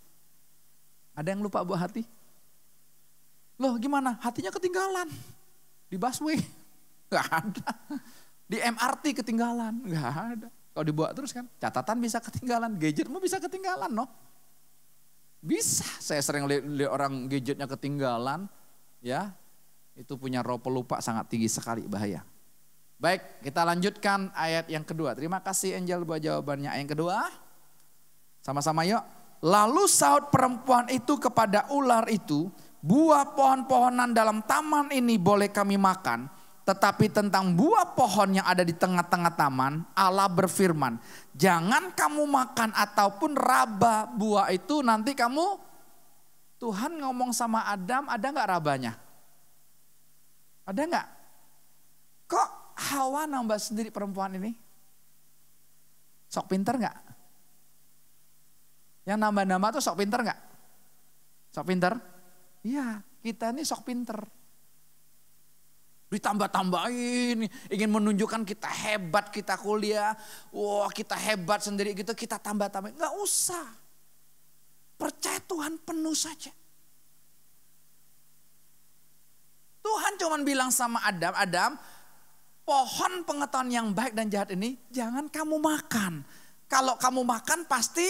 Ada yang lupa buat hati? Loh gimana? Hatinya ketinggalan. Di busway. Gak ada. Di MRT ketinggalan, nggak ada. Kalau dibawa terus kan, catatan bisa ketinggalan, gadgetmu bisa ketinggalan, no? Bisa. Saya sering lihat orang gadgetnya ketinggalan, ya. Itu punya roh pelupa sangat tinggi sekali, bahaya. Baik, kita lanjutkan ayat yang kedua. Terima kasih Angel buat jawabannya. Ayat yang kedua, sama-sama yuk. Lalu saut perempuan itu kepada ular itu, buah pohon-pohonan dalam taman ini boleh kami makan, tetapi tentang buah pohon yang ada di tengah-tengah taman, Allah berfirman, jangan kamu makan ataupun raba buah itu nanti kamu, Tuhan ngomong sama Adam, ada nggak rabanya? Ada nggak? Kok Hawa nambah sendiri perempuan ini? Sok pinter nggak? Yang nambah-nambah tuh sok pinter nggak? Sok pinter? Iya, kita ini sok pinter ditambah-tambahin, ingin menunjukkan kita hebat, kita kuliah, wah kita hebat sendiri gitu, kita tambah-tambahin. Gak usah. Percaya Tuhan penuh saja. Tuhan cuma bilang sama Adam, Adam, pohon pengetahuan yang baik dan jahat ini jangan kamu makan. Kalau kamu makan pasti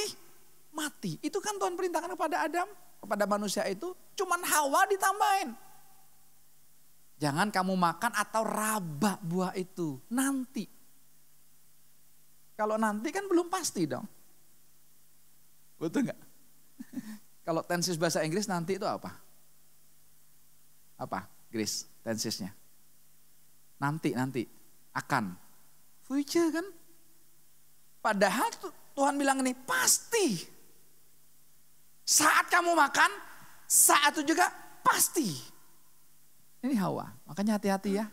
mati. Itu kan Tuhan perintahkan kepada Adam, kepada manusia itu, cuman Hawa ditambahin. Jangan kamu makan atau raba buah itu nanti. Kalau nanti kan belum pasti dong. Betul nggak? Kalau tensis bahasa Inggris nanti itu apa? Apa? Grace, tensisnya. Nanti, nanti. Akan. Future kan? Padahal Tuhan bilang ini pasti. Saat kamu makan, saat itu juga pasti. Ini Hawa, makanya hati-hati ya.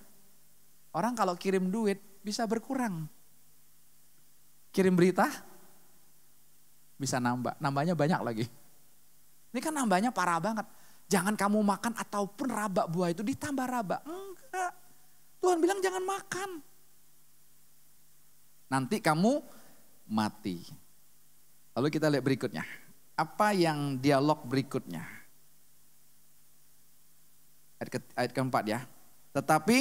Orang kalau kirim duit bisa berkurang. Kirim berita bisa nambah, nambahnya banyak lagi. Ini kan nambahnya parah banget. Jangan kamu makan ataupun raba buah itu ditambah raba. Enggak. Tuhan bilang jangan makan. Nanti kamu mati. Lalu kita lihat berikutnya. Apa yang dialog berikutnya? Ayat, ke, ayat keempat ya. Tetapi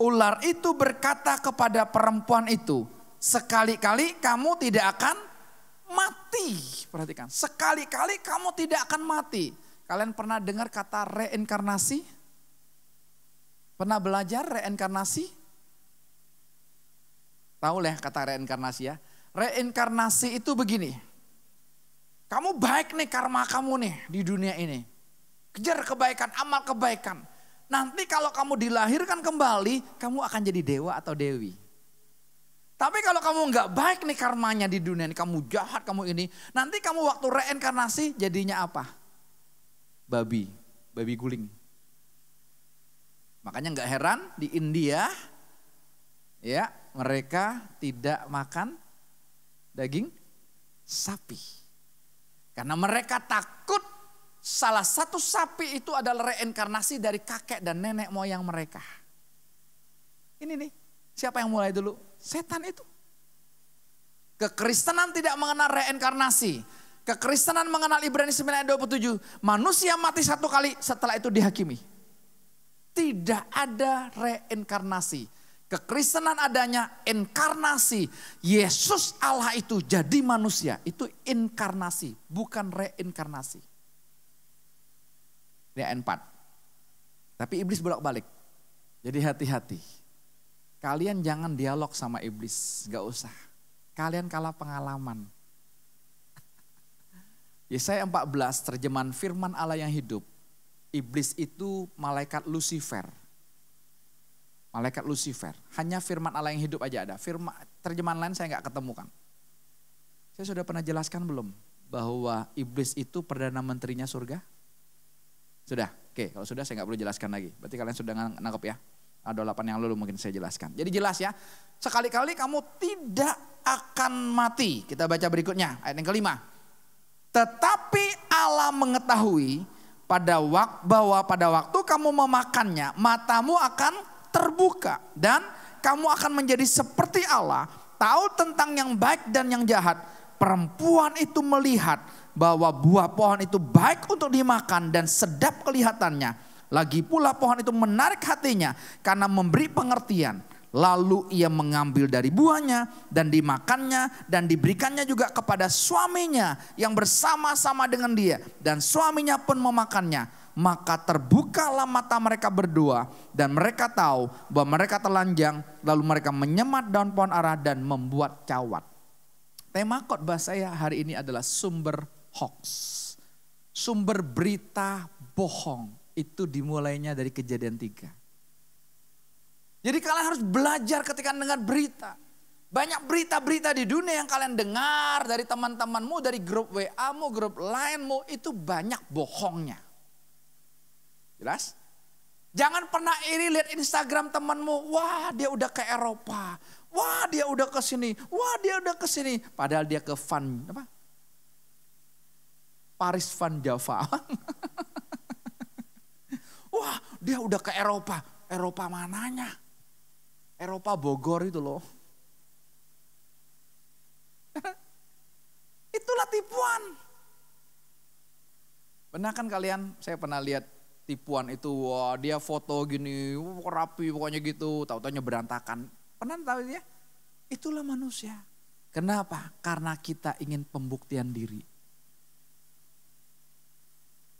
ular itu berkata kepada perempuan itu, sekali-kali kamu tidak akan mati. Perhatikan, sekali-kali kamu tidak akan mati. Kalian pernah dengar kata reinkarnasi? Pernah belajar reinkarnasi? Tahu lah kata reinkarnasi ya. Reinkarnasi itu begini. Kamu baik nih karma kamu nih di dunia ini. Kejar kebaikan, amal kebaikan. Nanti kalau kamu dilahirkan kembali, kamu akan jadi dewa atau dewi. Tapi kalau kamu nggak baik nih karmanya di dunia ini, kamu jahat, kamu ini. Nanti kamu waktu reinkarnasi jadinya apa? Babi, babi guling. Makanya nggak heran di India, ya mereka tidak makan daging sapi. Karena mereka takut Salah satu sapi itu adalah reinkarnasi dari kakek dan nenek moyang mereka. Ini nih, siapa yang mulai dulu? Setan itu. Kekristenan tidak mengenal reinkarnasi. Kekristenan mengenal Ibrani 9 ayat 27. Manusia mati satu kali setelah itu dihakimi. Tidak ada reinkarnasi. Kekristenan adanya inkarnasi. Yesus Allah itu jadi manusia. Itu inkarnasi, bukan reinkarnasi. Ini ayat 4. Tapi iblis bolak-balik. Jadi hati-hati. Kalian jangan dialog sama iblis, gak usah. Kalian kalah pengalaman. Yesaya 14 terjemahan firman Allah yang hidup. Iblis itu malaikat Lucifer. Malaikat Lucifer. Hanya firman Allah yang hidup aja ada. Firman terjemahan lain saya nggak ketemukan. Saya sudah pernah jelaskan belum bahwa iblis itu perdana menterinya surga? Sudah. Oke, kalau sudah saya nggak perlu jelaskan lagi. Berarti kalian sudah nangkep ya. Ada delapan yang lalu mungkin saya jelaskan. Jadi jelas ya. Sekali-kali kamu tidak akan mati. Kita baca berikutnya ayat yang kelima. Tetapi Allah mengetahui pada waktu bahwa pada waktu kamu memakannya matamu akan terbuka dan kamu akan menjadi seperti Allah, tahu tentang yang baik dan yang jahat. Perempuan itu melihat bahwa buah pohon itu baik untuk dimakan dan sedap kelihatannya. Lagi pula pohon itu menarik hatinya karena memberi pengertian. Lalu ia mengambil dari buahnya dan dimakannya dan diberikannya juga kepada suaminya yang bersama-sama dengan dia. Dan suaminya pun memakannya. Maka terbukalah mata mereka berdua dan mereka tahu bahwa mereka telanjang. Lalu mereka menyemat daun pohon ara dan membuat cawat. Tema khotbah saya hari ini adalah sumber hoax. Sumber berita bohong itu dimulainya dari kejadian tiga. Jadi kalian harus belajar ketika dengar berita. Banyak berita-berita di dunia yang kalian dengar dari teman-temanmu, dari grup WA-mu, grup lainmu, itu banyak bohongnya. Jelas? Jangan pernah iri lihat Instagram temanmu, wah dia udah ke Eropa, wah dia udah ke sini, wah dia udah ke sini. Padahal dia ke Van, apa? Paris Van Java. wah dia udah ke Eropa, Eropa mananya? Eropa Bogor itu loh. Itulah tipuan. Pernah kan kalian, saya pernah lihat tipuan itu, wah dia foto gini, rapi pokoknya gitu, tahu-taunya berantakan. Pernah tahu ya? Itulah manusia. Kenapa? Karena kita ingin pembuktian diri.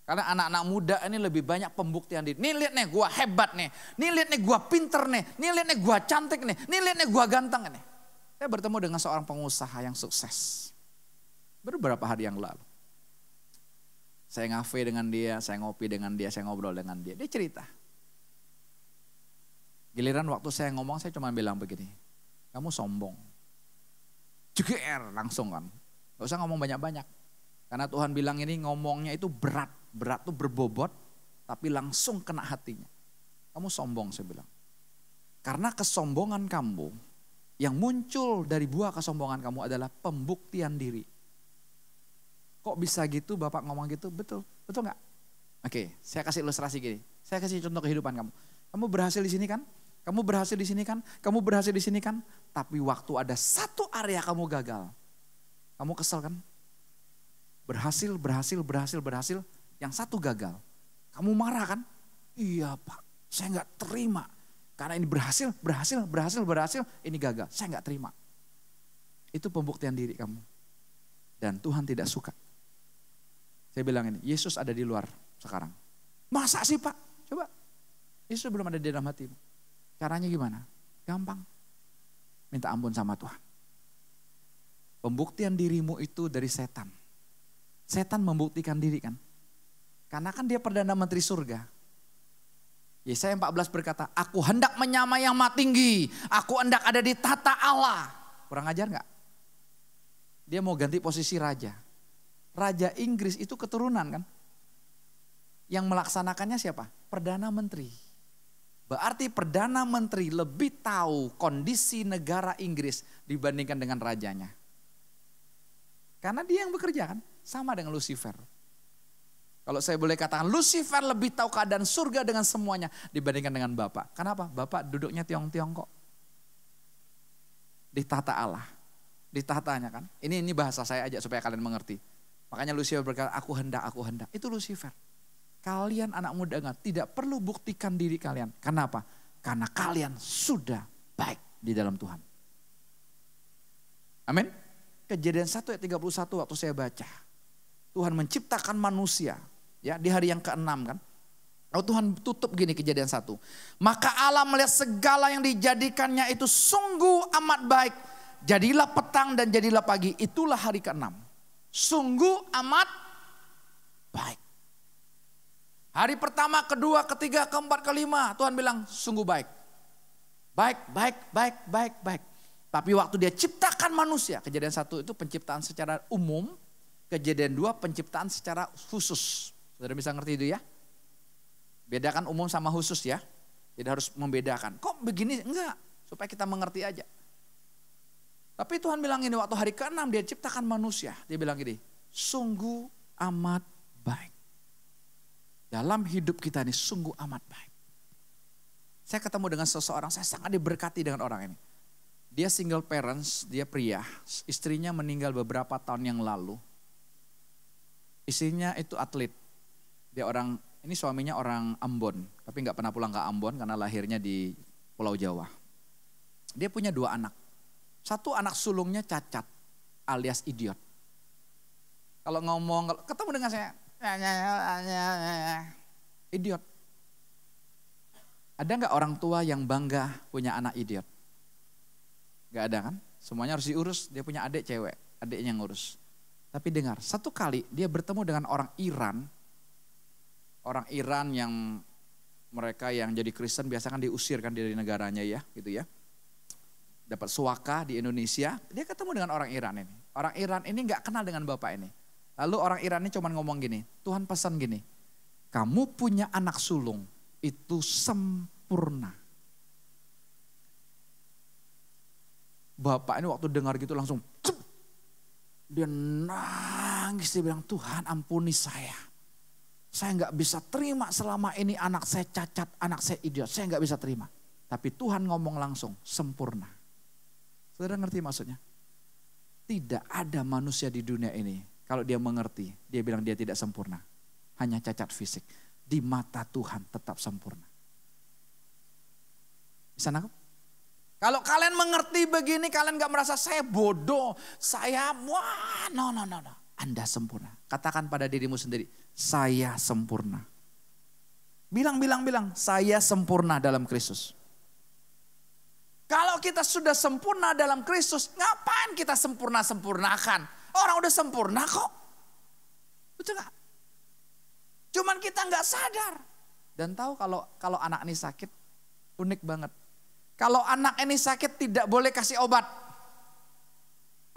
Karena anak-anak muda ini lebih banyak pembuktian diri. Nih lihat nih gua hebat nih. Nih lihat nih gua pinter nih. Nih lihat nih gua cantik nih. Nih lihat nih gua ganteng nih. Saya bertemu dengan seorang pengusaha yang sukses. Beberapa hari yang lalu. Saya ngafe dengan dia, saya ngopi dengan dia, saya ngobrol dengan dia. Dia cerita. Giliran waktu saya ngomong saya cuma bilang begini. Kamu sombong. Jeger langsung kan. Gak usah ngomong banyak-banyak. Karena Tuhan bilang ini ngomongnya itu berat berat tuh berbobot, tapi langsung kena hatinya. Kamu sombong saya bilang. Karena kesombongan kamu yang muncul dari buah kesombongan kamu adalah pembuktian diri. Kok bisa gitu Bapak ngomong gitu? Betul, betul nggak? Oke, saya kasih ilustrasi gini. Saya kasih contoh kehidupan kamu. Kamu berhasil di sini kan? Kamu berhasil di sini kan? Kamu berhasil di sini kan? Tapi waktu ada satu area kamu gagal. Kamu kesel kan? Berhasil, berhasil, berhasil, berhasil. Yang satu gagal. Kamu marah kan? Iya pak, saya nggak terima. Karena ini berhasil, berhasil, berhasil, berhasil, ini gagal. Saya nggak terima. Itu pembuktian diri kamu. Dan Tuhan tidak suka. Saya bilang ini, Yesus ada di luar sekarang. Masa sih pak? Coba. Yesus belum ada di dalam hatimu. Caranya gimana? Gampang. Minta ampun sama Tuhan. Pembuktian dirimu itu dari setan. Setan membuktikan diri kan. Karena kan dia Perdana Menteri surga. Yesaya 14 berkata, aku hendak menyamai yang maha tinggi. Aku hendak ada di tata Allah. Kurang ajar nggak? Dia mau ganti posisi raja. Raja Inggris itu keturunan kan? Yang melaksanakannya siapa? Perdana Menteri. Berarti Perdana Menteri lebih tahu kondisi negara Inggris dibandingkan dengan rajanya. Karena dia yang bekerja kan, sama dengan Lucifer. Kalau saya boleh katakan Lucifer lebih tahu keadaan surga dengan semuanya dibandingkan dengan Bapak. Kenapa? Bapak duduknya tiong-tiong kok. Di tata Allah. Di tatanya kan. Ini ini bahasa saya aja supaya kalian mengerti. Makanya Lucifer berkata, aku hendak, aku hendak. Itu Lucifer. Kalian anak muda enggak, tidak perlu buktikan diri kalian. Kenapa? Karena kalian sudah baik di dalam Tuhan. Amin. Kejadian 1 ayat 31 waktu saya baca. Tuhan menciptakan manusia Ya, di hari yang keenam kan. Oh Tuhan tutup gini kejadian satu. Maka Allah melihat segala yang dijadikannya itu sungguh amat baik. Jadilah petang dan jadilah pagi. Itulah hari ke-6. Sungguh amat baik. Hari pertama, kedua, ketiga, keempat, kelima. Tuhan bilang sungguh baik. Baik, baik, baik, baik, baik. Tapi waktu dia ciptakan manusia. Kejadian satu itu penciptaan secara umum. Kejadian dua penciptaan secara khusus. Saudara bisa ngerti itu ya? Bedakan umum sama khusus ya. Jadi harus membedakan. Kok begini? Enggak. Supaya kita mengerti aja. Tapi Tuhan bilang ini waktu hari ke-6 dia ciptakan manusia. Dia bilang gini, sungguh amat baik. Dalam hidup kita ini sungguh amat baik. Saya ketemu dengan seseorang, saya sangat diberkati dengan orang ini. Dia single parents, dia pria. Istrinya meninggal beberapa tahun yang lalu. Istrinya itu atlet. Dia orang ini suaminya orang Ambon, tapi nggak pernah pulang ke Ambon karena lahirnya di Pulau Jawa. Dia punya dua anak. Satu anak sulungnya cacat alias idiot. Kalau ngomong, ketemu dengan saya, idiot. Ada nggak orang tua yang bangga punya anak idiot? Gak ada kan? Semuanya harus diurus. Dia punya adik cewek, adiknya yang ngurus. Tapi dengar, satu kali dia bertemu dengan orang Iran orang Iran yang mereka yang jadi Kristen biasa kan diusir kan dari negaranya ya, gitu ya. Dapat suaka di Indonesia, dia ketemu dengan orang Iran ini. Orang Iran ini nggak kenal dengan bapak ini. Lalu orang Iran ini cuma ngomong gini, Tuhan pesan gini, kamu punya anak sulung itu sempurna. Bapak ini waktu dengar gitu langsung, dia nangis, dia bilang Tuhan ampuni saya saya nggak bisa terima selama ini anak saya cacat, anak saya idiot. Saya nggak bisa terima. Tapi Tuhan ngomong langsung, sempurna. Saudara ngerti maksudnya? Tidak ada manusia di dunia ini. Kalau dia mengerti, dia bilang dia tidak sempurna. Hanya cacat fisik. Di mata Tuhan tetap sempurna. Bisa nangkep? Kalau kalian mengerti begini, kalian gak merasa saya bodoh, saya wah, no, no, no, no. Anda sempurna. Katakan pada dirimu sendiri, saya sempurna. Bilang, bilang, bilang, saya sempurna dalam Kristus. Kalau kita sudah sempurna dalam Kristus, ngapain kita sempurna-sempurnakan? Orang udah sempurna kok. Betul gak? Cuman kita nggak sadar. Dan tahu kalau kalau anak ini sakit, unik banget. Kalau anak ini sakit tidak boleh kasih obat.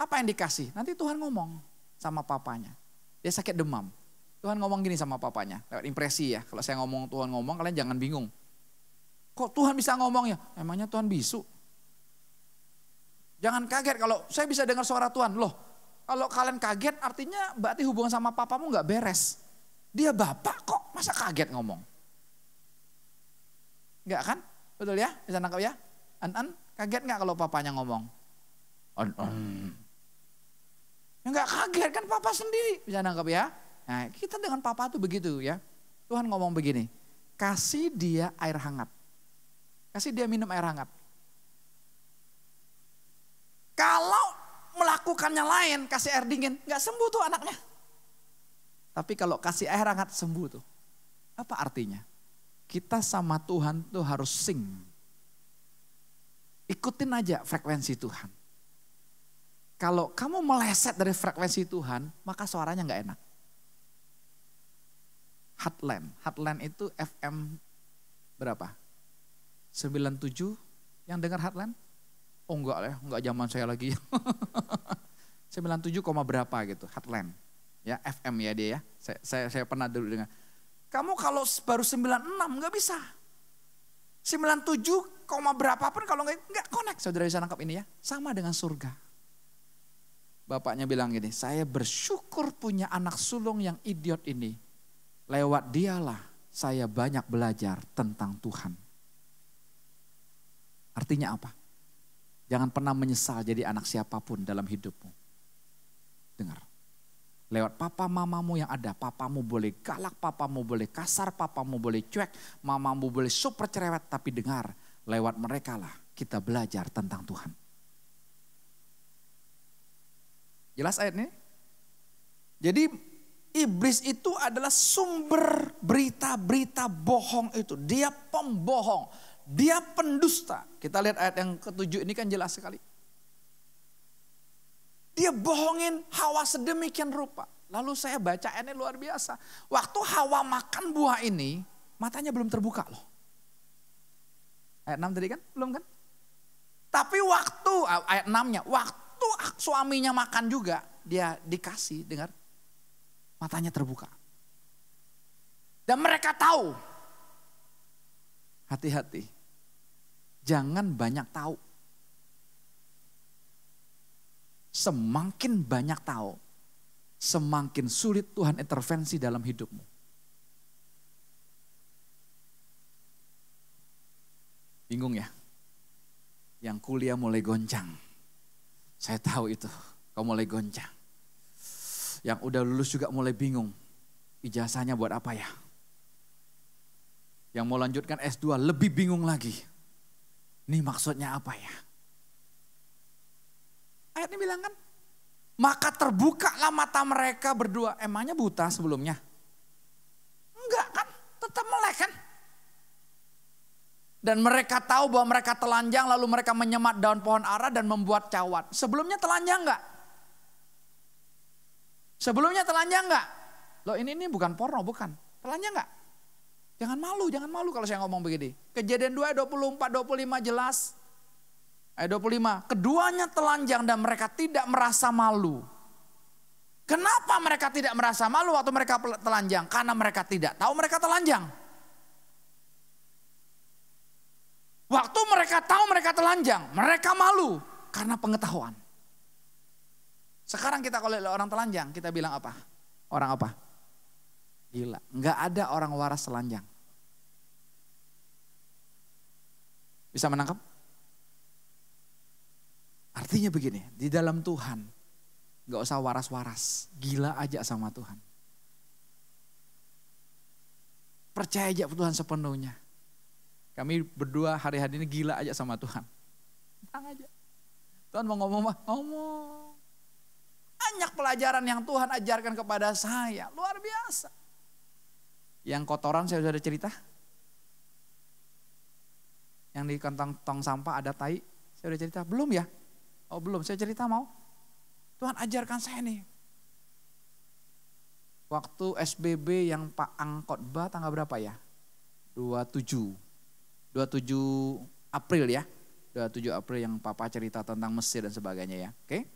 Apa yang dikasih? Nanti Tuhan ngomong sama papanya. Dia sakit demam. Tuhan ngomong gini sama papanya, lewat impresi ya. Kalau saya ngomong Tuhan ngomong, kalian jangan bingung. Kok Tuhan bisa ngomong ya? Emangnya Tuhan bisu? Jangan kaget kalau saya bisa dengar suara Tuhan. Loh, kalau kalian kaget artinya berarti hubungan sama papamu nggak beres. Dia bapak kok, masa kaget ngomong? Enggak kan? Betul ya? Bisa nangkap ya? An-an, kaget nggak kalau papanya ngomong? An-an. Ya nggak kaget kan papa sendiri. Bisa nangkap ya? Nah, kita dengan papa tuh begitu ya. Tuhan ngomong begini, kasih dia air hangat. Kasih dia minum air hangat. Kalau melakukannya lain, kasih air dingin, nggak sembuh tuh anaknya. Tapi kalau kasih air hangat sembuh tuh. Apa artinya? Kita sama Tuhan tuh harus sing. Ikutin aja frekuensi Tuhan. Kalau kamu meleset dari frekuensi Tuhan, maka suaranya nggak enak. Heartland. Heartland itu FM berapa? 97 yang dengar Heartland? Oh enggak ya, enggak zaman saya lagi. 97, berapa gitu, Heartland. Ya, FM ya dia ya. Saya, saya, saya pernah dulu dengar. Kamu kalau baru 96 enggak bisa. 97, berapa pun kalau enggak, enggak connect. Saudara bisa nangkap ini ya. Sama dengan surga. Bapaknya bilang gini, saya bersyukur punya anak sulung yang idiot ini Lewat dialah saya banyak belajar tentang Tuhan. Artinya apa? Jangan pernah menyesal jadi anak siapa pun dalam hidupmu. Dengar. Lewat papa mamamu yang ada, papamu boleh galak, papamu boleh kasar, papamu boleh cuek, mamamu boleh super cerewet, tapi dengar, lewat mereka lah kita belajar tentang Tuhan. Jelas ayat ini? Jadi iblis itu adalah sumber berita-berita bohong itu. Dia pembohong, dia pendusta. Kita lihat ayat yang ketujuh ini kan jelas sekali. Dia bohongin Hawa sedemikian rupa. Lalu saya baca ini luar biasa. Waktu Hawa makan buah ini, matanya belum terbuka loh. Ayat 6 tadi kan? Belum kan? Tapi waktu, ayat 6-nya, waktu suaminya makan juga, dia dikasih, dengar, matanya terbuka. Dan mereka tahu, hati-hati, jangan banyak tahu. Semakin banyak tahu, semakin sulit Tuhan intervensi dalam hidupmu. Bingung ya? Yang kuliah mulai goncang. Saya tahu itu, kau mulai goncang. Yang udah lulus juga mulai bingung. Ijazahnya buat apa ya? Yang mau lanjutkan S2 lebih bingung lagi. Ini maksudnya apa ya? Ayat ini bilang kan, maka terbukalah mata mereka berdua. Emangnya buta sebelumnya? Enggak kan, tetap melek kan? Dan mereka tahu bahwa mereka telanjang lalu mereka menyemat daun pohon ara dan membuat cawat. Sebelumnya telanjang enggak? Sebelumnya telanjang enggak? Loh ini ini bukan porno, bukan. Telanjang enggak? Jangan malu, jangan malu kalau saya ngomong begini. Kejadian 2 24 25 jelas. Ayat 25, keduanya telanjang dan mereka tidak merasa malu. Kenapa mereka tidak merasa malu waktu mereka telanjang? Karena mereka tidak tahu mereka telanjang. Waktu mereka tahu mereka telanjang, mereka malu karena pengetahuan. Sekarang kita kalau orang telanjang, kita bilang apa? Orang apa? Gila, nggak ada orang waras telanjang. Bisa menangkap? Artinya begini, di dalam Tuhan nggak usah waras-waras, gila aja sama Tuhan. Percaya aja Tuhan sepenuhnya. Kami berdua hari-hari ini gila aja sama Tuhan. Tenang aja. Tuhan mau ngomong mah, ngomong. Banyak pelajaran yang Tuhan ajarkan kepada saya, luar biasa. Yang kotoran saya sudah cerita. Yang di kantong tong sampah ada tai, saya udah cerita. Belum ya? Oh belum, saya cerita mau. Tuhan ajarkan saya nih. Waktu SBB yang Pak Angkot Ba tanggal berapa ya? 27 27 April ya. 27 April yang papa cerita tentang Mesir dan sebagainya ya. Oke.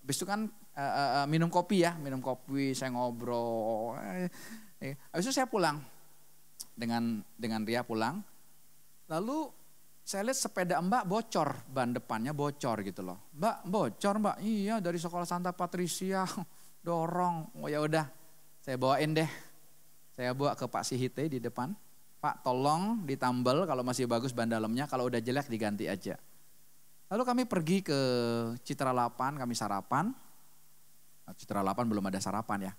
Habis itu kan uh, uh, minum kopi ya, minum kopi, saya ngobrol. Habis itu saya pulang dengan dengan Ria pulang. Lalu saya lihat sepeda Mbak bocor, ban depannya bocor gitu loh. Mbak bocor Mbak, iya dari sekolah Santa Patricia dorong. Oh ya udah, saya bawain deh. Saya bawa ke Pak Sihite di depan. Pak tolong ditambal kalau masih bagus ban dalamnya, kalau udah jelek diganti aja. Lalu kami pergi ke Citra 8, kami sarapan. Nah, Citra 8 belum ada sarapan ya.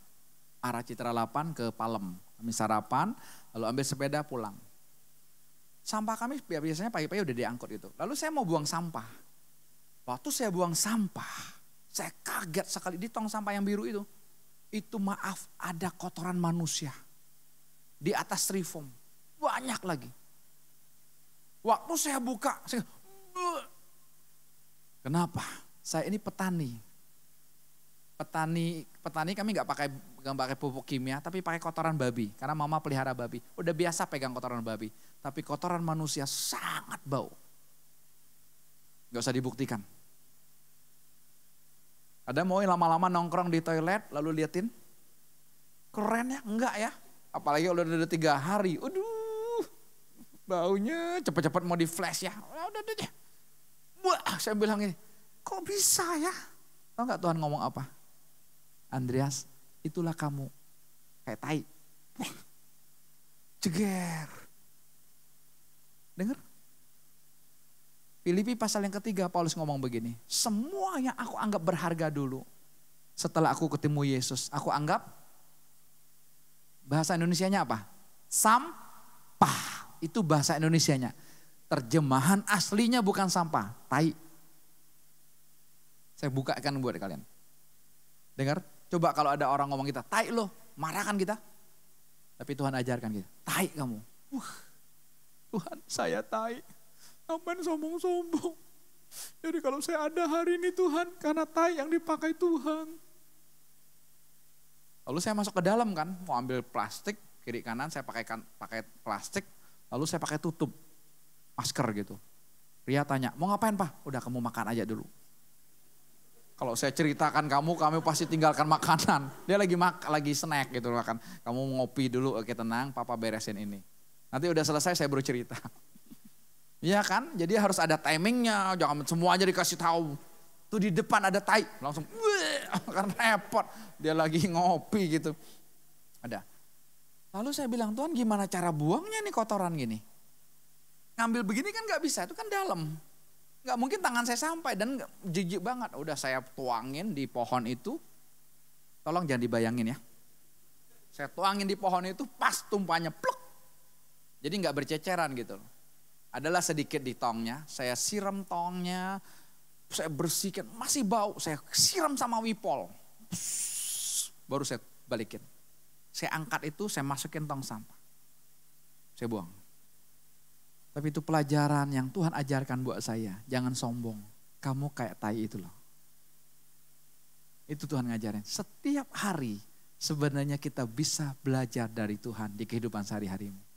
Arah Citra 8 ke Palem. Kami sarapan, lalu ambil sepeda pulang. Sampah kami biasanya pagi-pagi udah diangkut itu. Lalu saya mau buang sampah. Waktu saya buang sampah, saya kaget sekali di tong sampah yang biru itu. Itu maaf ada kotoran manusia di atas strifoam. Banyak lagi. Waktu saya buka, saya, kenapa? Saya ini petani. Petani, petani kami nggak pakai nggak pakai pupuk kimia, tapi pakai kotoran babi. Karena mama pelihara babi. Udah biasa pegang kotoran babi. Tapi kotoran manusia sangat bau. Gak usah dibuktikan. Ada mau lama-lama nongkrong di toilet lalu liatin? Keren ya? Enggak ya? Apalagi udah ada tiga hari. Aduh baunya cepat-cepat mau di flash ya. ya udah deh. Wah, saya bilang ini, kok bisa ya? Tahu nggak Tuhan ngomong apa? Andreas, itulah kamu. Kayak tai. Ceger. Dengar? Filipi pasal yang ketiga Paulus ngomong begini. Semua yang aku anggap berharga dulu. Setelah aku ketemu Yesus, aku anggap bahasa Indonesianya apa? Sampah itu bahasa Indonesianya. Terjemahan aslinya bukan sampah, tai. Saya bukakan buat kalian. Dengar, Coba kalau ada orang ngomong kita, tai lo, marah kan kita? Tapi Tuhan ajarkan kita, tai kamu. Wah, Tuhan saya tai. Ngapain sombong-sombong? Jadi kalau saya ada hari ini Tuhan, karena tai yang dipakai Tuhan. Lalu saya masuk ke dalam kan, mau ambil plastik, kiri kanan saya pakai pakai plastik, lalu saya pakai tutup masker gitu. Ria tanya, mau ngapain pak? Udah kamu makan aja dulu. Kalau saya ceritakan kamu, kamu pasti tinggalkan makanan. Dia lagi mak lagi snack gitu makan. Kamu ngopi dulu, oke tenang, papa beresin ini. Nanti udah selesai saya baru cerita. Iya kan? Jadi harus ada timingnya, jangan semuanya dikasih tahu. Tuh di depan ada tai, langsung kan repot. Dia lagi ngopi gitu. Ada. Lalu saya bilang, Tuhan gimana cara buangnya nih kotoran gini? Ngambil begini kan gak bisa, itu kan dalam. Gak mungkin tangan saya sampai dan jijik banget. Udah saya tuangin di pohon itu. Tolong jangan dibayangin ya. Saya tuangin di pohon itu pas tumpahnya pluk. Jadi gak berceceran gitu. Adalah sedikit di tongnya, saya siram tongnya, saya bersihkan, masih bau, saya siram sama wipol. Baru saya balikin. Saya angkat itu, saya masukin tong sampah. Saya buang. Tapi itu pelajaran yang Tuhan ajarkan buat saya. Jangan sombong. Kamu kayak tai itu loh. Itu Tuhan ngajarin. Setiap hari sebenarnya kita bisa belajar dari Tuhan di kehidupan sehari-harimu.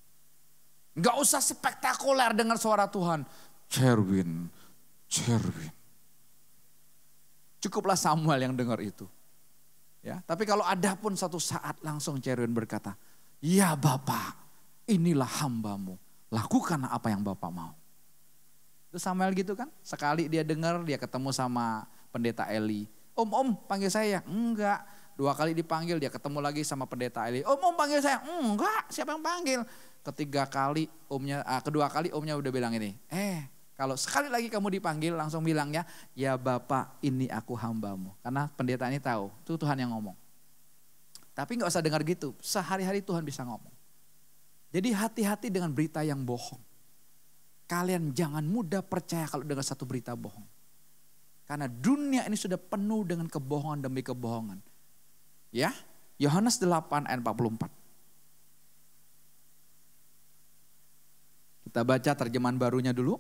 Gak usah spektakuler dengar suara Tuhan. Cerwin, Cerwin. Cukuplah Samuel yang dengar itu. Ya, tapi kalau ada pun satu saat langsung Cerwin berkata, Ya Bapak, inilah hambamu lakukan apa yang Bapak mau. Itu Samuel gitu kan, sekali dia dengar dia ketemu sama pendeta Eli. Om, om panggil saya. Enggak. Dua kali dipanggil dia ketemu lagi sama pendeta Eli. Om, om panggil saya. Enggak, siapa yang panggil? Ketiga kali omnya, ah, kedua kali omnya udah bilang ini. Eh, kalau sekali lagi kamu dipanggil langsung bilangnya, ya Bapak ini aku hambamu. Karena pendeta ini tahu, itu Tuhan yang ngomong. Tapi nggak usah dengar gitu, sehari-hari Tuhan bisa ngomong. Jadi hati-hati dengan berita yang bohong. Kalian jangan mudah percaya kalau dengar satu berita bohong. Karena dunia ini sudah penuh dengan kebohongan demi kebohongan. Ya, Yohanes 8 ayat 44. Kita baca terjemahan barunya dulu.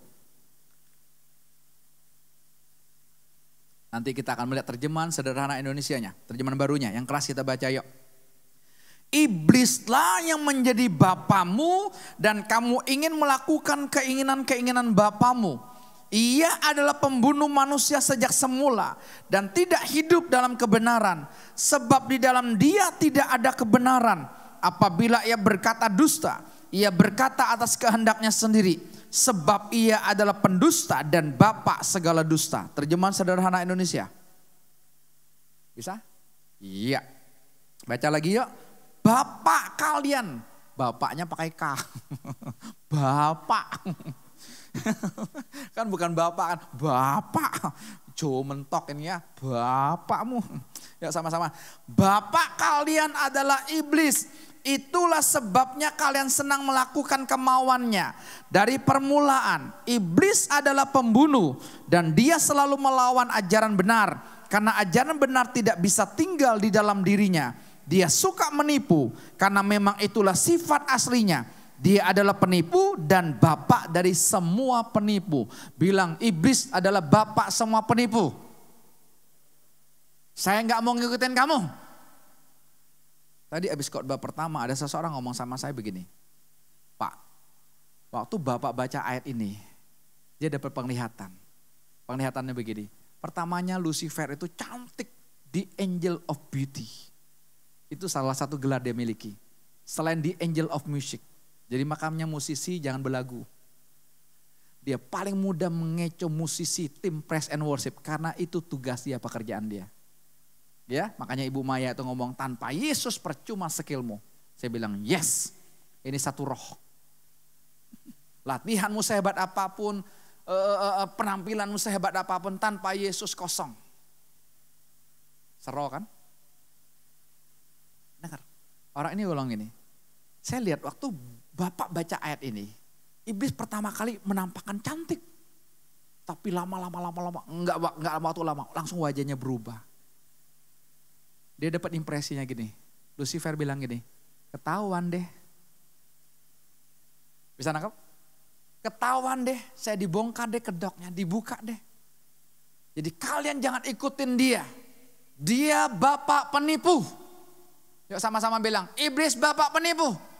Nanti kita akan melihat terjemahan sederhana Indonesianya, terjemahan barunya. Yang keras kita baca yuk. Iblislah yang menjadi bapamu dan kamu ingin melakukan keinginan-keinginan bapamu. Ia adalah pembunuh manusia sejak semula dan tidak hidup dalam kebenaran. Sebab di dalam dia tidak ada kebenaran. Apabila ia berkata dusta, ia berkata atas kehendaknya sendiri. Sebab ia adalah pendusta dan bapak segala dusta. Terjemahan sederhana Indonesia. Bisa? Iya. Baca lagi yuk. Bapak kalian. Bapaknya pakai K. Bapak. kan bukan bapak kan. Bapak. Jo mentok ini ya. Bapakmu. Ya sama-sama. Bapak kalian adalah iblis. Itulah sebabnya kalian senang melakukan kemauannya. Dari permulaan, iblis adalah pembunuh dan dia selalu melawan ajaran benar. Karena ajaran benar tidak bisa tinggal di dalam dirinya. Dia suka menipu karena memang itulah sifat aslinya. Dia adalah penipu dan bapak dari semua penipu. Bilang iblis adalah bapak semua penipu. Saya nggak mau ngikutin kamu. Tadi abis khotbah pertama ada seseorang ngomong sama saya begini. Pak, waktu bapak baca ayat ini, dia dapat penglihatan. Penglihatannya begini. Pertamanya Lucifer itu cantik, the angel of beauty. Itu salah satu gelar dia miliki. Selain di Angel of Music. Jadi makamnya musisi jangan belagu. Dia paling mudah mengecoh musisi tim press and worship karena itu tugas dia, pekerjaan dia. Ya, makanya Ibu Maya itu ngomong tanpa Yesus percuma skillmu. Saya bilang yes, ini satu roh. Latihanmu sehebat apa pun, uh, penampilanmu sehebat apa pun tanpa Yesus kosong. Seroh kan? Dengar, orang ini ulang ini. Saya lihat waktu Bapak baca ayat ini, iblis pertama kali menampakkan cantik. Tapi lama-lama lama-lama enggak enggak waktu lama, langsung wajahnya berubah. Dia dapat impresinya gini. Lucifer bilang gini, ketahuan deh. Bisa nangkep? Ketahuan deh, saya dibongkar deh kedoknya, dibuka deh. Jadi kalian jangan ikutin dia. Dia bapak penipu. Yuk sama-sama bilang, iblis bapak penipu.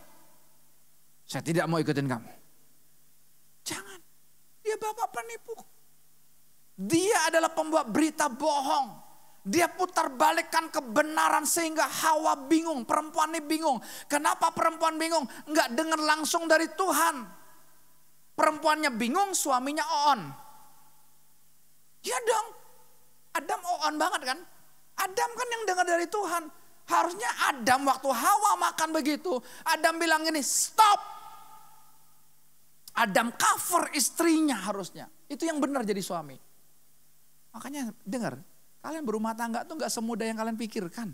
Saya tidak mau ikutin kamu. Jangan, dia bapak penipu. Dia adalah pembuat berita bohong. Dia putar balikkan kebenaran sehingga Hawa bingung, perempuan ini bingung. Kenapa perempuan bingung? Enggak dengar langsung dari Tuhan. Perempuannya bingung, suaminya on. Ya dong, Adam on banget kan? Adam kan yang dengar dari Tuhan. Harusnya Adam waktu Hawa makan begitu, Adam bilang ini stop. Adam cover istrinya harusnya. Itu yang benar jadi suami. Makanya dengar, Kalian berumah tangga tuh nggak semudah yang kalian pikirkan.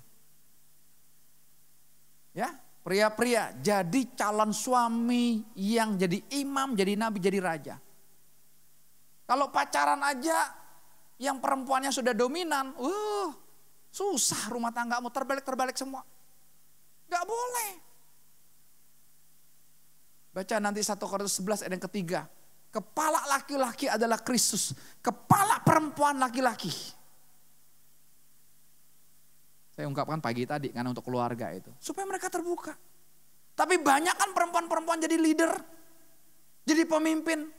Ya, pria-pria jadi calon suami yang jadi imam, jadi nabi, jadi raja. Kalau pacaran aja yang perempuannya sudah dominan, uh, susah rumah tanggamu terbalik-terbalik semua. Gak boleh. Baca nanti 1 Korintus 11 ayat yang ketiga. Kepala laki-laki adalah Kristus. Kepala perempuan laki-laki. Saya ungkapkan pagi tadi karena untuk keluarga itu. Supaya mereka terbuka. Tapi banyak kan perempuan-perempuan jadi leader. Jadi pemimpin.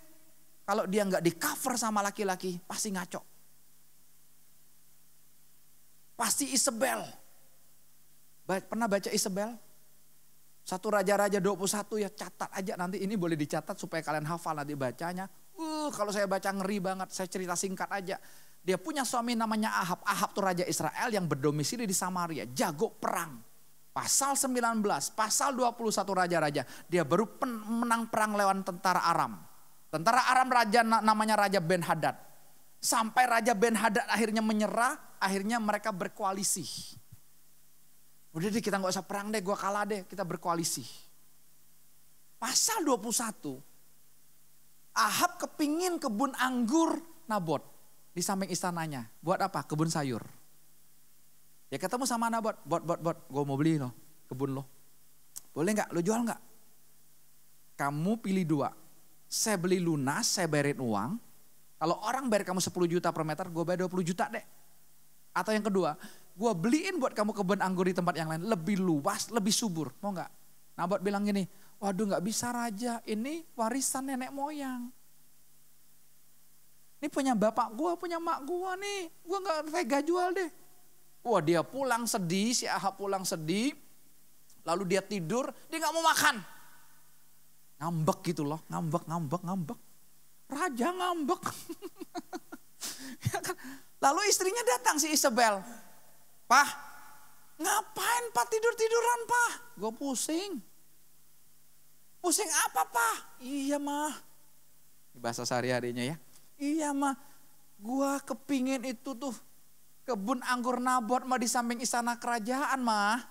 Kalau dia nggak di cover sama laki-laki pasti ngaco. Pasti Isabel. Pernah baca Isabel? Satu raja-raja 21 ya catat aja nanti ini boleh dicatat supaya kalian hafal nanti bacanya. Uh, kalau saya baca ngeri banget, saya cerita singkat aja. Dia punya suami namanya Ahab. Ahab tuh raja Israel yang berdomisili di Samaria. Jago perang. Pasal 19, pasal 21 raja-raja. Dia baru menang perang lawan tentara Aram. Tentara Aram raja namanya Raja Ben Hadad. Sampai Raja Ben Hadad akhirnya menyerah, akhirnya mereka berkoalisi. Udah deh kita nggak usah perang deh, gue kalah deh, kita berkoalisi. Pasal 21, Ahab kepingin kebun anggur Nabot di samping istananya. Buat apa? Kebun sayur. Ya ketemu sama anak buat, buat, buat, buat, gue mau beli loh, kebun lo. Boleh nggak? Lo jual nggak? Kamu pilih dua. Saya beli lunas, saya bayarin uang. Kalau orang bayar kamu 10 juta per meter, gue bayar 20 juta deh. Atau yang kedua, gue beliin buat kamu kebun anggur di tempat yang lain. Lebih luas, lebih subur. Mau nggak? Nabot bilang gini, waduh nggak bisa raja, ini warisan nenek moyang. Ini punya bapak gua, punya mak gua nih. Gua nggak tega jual deh. Wah dia pulang sedih, si Ahab pulang sedih. Lalu dia tidur, dia nggak mau makan. Ngambek gitu loh, ngambek, ngambek, ngambek. Raja ngambek. Ya kan? Lalu istrinya datang si Isabel. Pah, ngapain pak tidur-tiduran pak? Gue pusing. Pusing apa pak? Iya mah. Bahasa sehari-harinya ya. Iya mah, gua kepingin itu tuh kebun anggur nabot mah di samping istana kerajaan mah.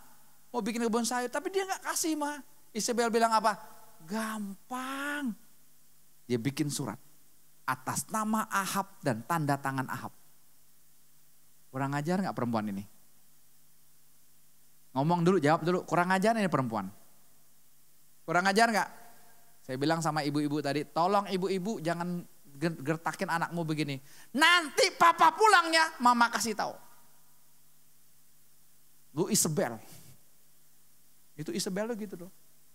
Mau bikin kebun sayur, tapi dia nggak kasih mah. Isabel bilang apa? Gampang. Dia bikin surat atas nama Ahab dan tanda tangan Ahab. Kurang ajar nggak perempuan ini? Ngomong dulu, jawab dulu. Kurang ajar ini perempuan. Kurang ajar nggak? Saya bilang sama ibu-ibu tadi, tolong ibu-ibu jangan gertakin anakmu begini. Nanti papa pulangnya mama kasih tahu. Lu Isabel. Itu Isabel lo gitu loh.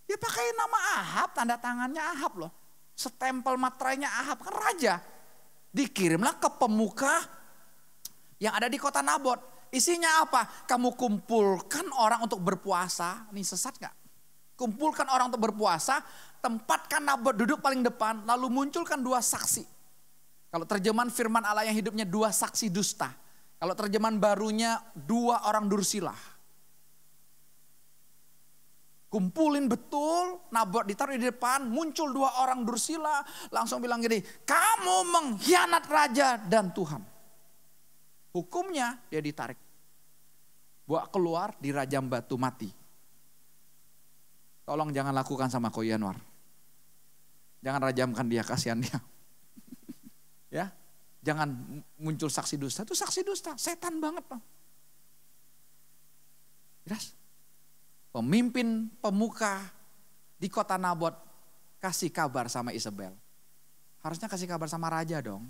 Dia pakai nama Ahab, tanda tangannya Ahab loh. Setempel materainya Ahab kan raja. Dikirimlah ke pemuka yang ada di kota Nabot. Isinya apa? Kamu kumpulkan orang untuk berpuasa. Ini sesat gak? Kumpulkan orang untuk berpuasa, tempatkan Nabot duduk paling depan, lalu munculkan dua saksi. Kalau terjemahan firman Allah yang hidupnya dua saksi dusta. Kalau terjemahan barunya dua orang dursilah. Kumpulin betul, Nabot ditaruh di depan, muncul dua orang dursila, langsung bilang gini, kamu mengkhianat raja dan Tuhan. Hukumnya dia ditarik. Bawa keluar di rajam batu mati. Tolong jangan lakukan sama Ko Yanwar. Jangan rajamkan dia, kasihan dia. Ya, jangan muncul saksi dusta. Itu saksi dusta, setan banget, Bang. Jelas? Pemimpin pemuka di kota Nabot kasih kabar sama Isabel. Harusnya kasih kabar sama raja dong.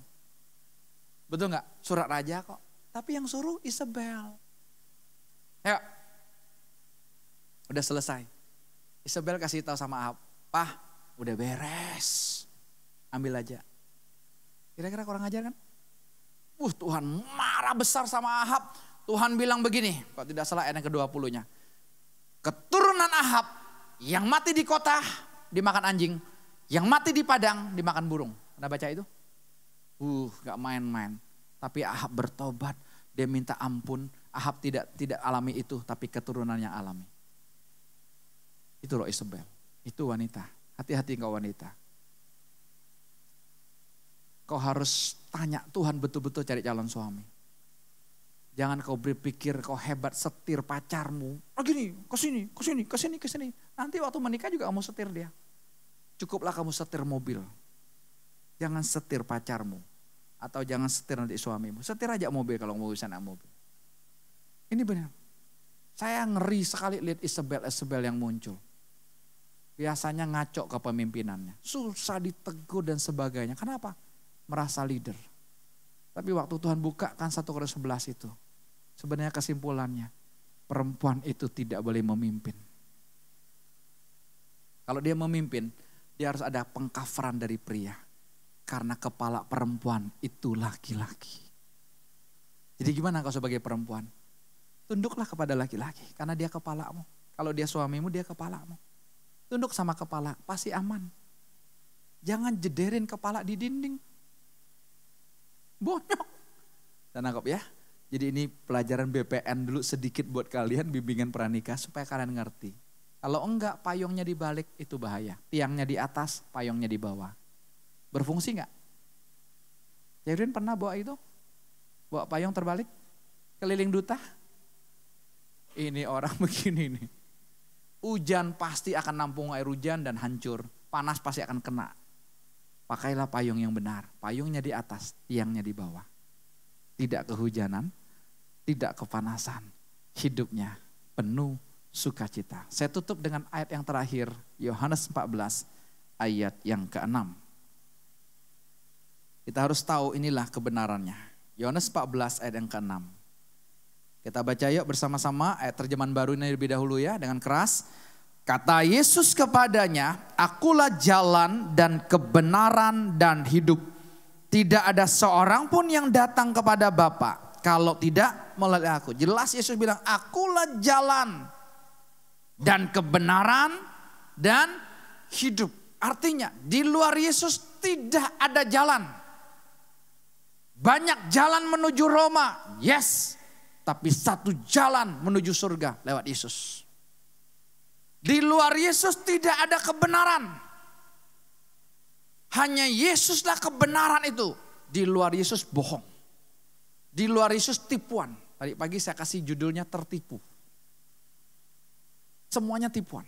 Betul nggak? Surat raja kok. Tapi yang suruh Isabel. Ayo. Udah selesai. Isabel kasih tahu sama Ahab, "Pah, udah beres. Ambil aja." Kira-kira kurang ajar kan? Uh, Tuhan marah besar sama Ahab. Tuhan bilang begini, kalau tidak salah ayat yang ke-20-nya. Keturunan Ahab yang mati di kota dimakan anjing, yang mati di padang dimakan burung. Anda baca itu? Uh, gak main-main. Tapi Ahab bertobat, dia minta ampun. Ahab tidak tidak alami itu, tapi keturunan yang alami. Itu loh Isabel, itu wanita. Hati-hati kau wanita. Kau harus tanya Tuhan betul-betul cari calon suami. Jangan kau berpikir kau hebat setir pacarmu. Oh gini, ke sini, ke sini, ke sini, ke sini. Nanti waktu menikah juga kamu setir dia. Cukuplah kamu setir mobil. Jangan setir pacarmu. Atau jangan setir nanti suamimu. Setir aja mobil kalau mau naik mobil. Ini benar. Saya ngeri sekali lihat Isabel-Isabel yang muncul. Biasanya ngaco ke pemimpinannya. Susah ditegur dan sebagainya. Kenapa? Merasa leader. Tapi waktu Tuhan buka kan satu Korintus 11 itu. Sebenarnya kesimpulannya. Perempuan itu tidak boleh memimpin. Kalau dia memimpin, dia harus ada pengkafaran dari pria. Karena kepala perempuan itu laki-laki. Jadi gimana kau sebagai perempuan? Tunduklah kepada laki-laki karena dia kepalamu. Kalau dia suamimu, dia kepalamu. Tunduk sama kepala, pasti aman. Jangan jederin kepala di dinding. Bonyok. Dan nangkep ya. Jadi ini pelajaran BPN dulu sedikit buat kalian bimbingan pranikah supaya kalian ngerti. Kalau enggak payungnya dibalik itu bahaya. Tiangnya di atas, payungnya di bawah. Berfungsi enggak? Jairin pernah bawa itu? Bawa payung terbalik? Keliling duta? Ini orang begini nih. Hujan pasti akan nampung air hujan dan hancur. Panas pasti akan kena. Pakailah payung yang benar. Payungnya di atas, tiangnya di bawah. Tidak kehujanan, tidak kepanasan. Hidupnya penuh sukacita. Saya tutup dengan ayat yang terakhir, Yohanes 14 ayat yang ke-6. Kita harus tahu inilah kebenarannya. Yohanes 14 ayat yang ke-6. Kita baca yuk bersama-sama ayat terjemahan baru ini lebih dahulu ya dengan keras. Kata Yesus kepadanya, akulah jalan dan kebenaran dan hidup. Tidak ada seorang pun yang datang kepada Bapa kalau tidak melalui aku. Jelas Yesus bilang, akulah jalan dan kebenaran dan hidup. Artinya di luar Yesus tidak ada jalan. Banyak jalan menuju Roma, yes. Tapi satu jalan menuju surga lewat Yesus. Di luar Yesus tidak ada kebenaran. Hanya Yesuslah kebenaran itu. Di luar Yesus bohong. Di luar Yesus tipuan. Tadi pagi saya kasih judulnya tertipu. Semuanya tipuan.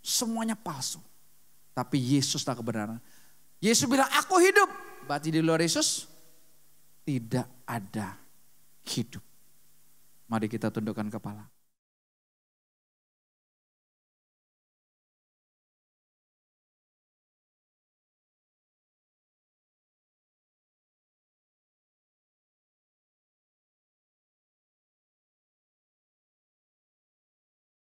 Semuanya palsu. Tapi Yesuslah kebenaran. Yesus bilang aku hidup. Berarti di luar Yesus tidak ada hidup. Mari kita tundukkan kepala.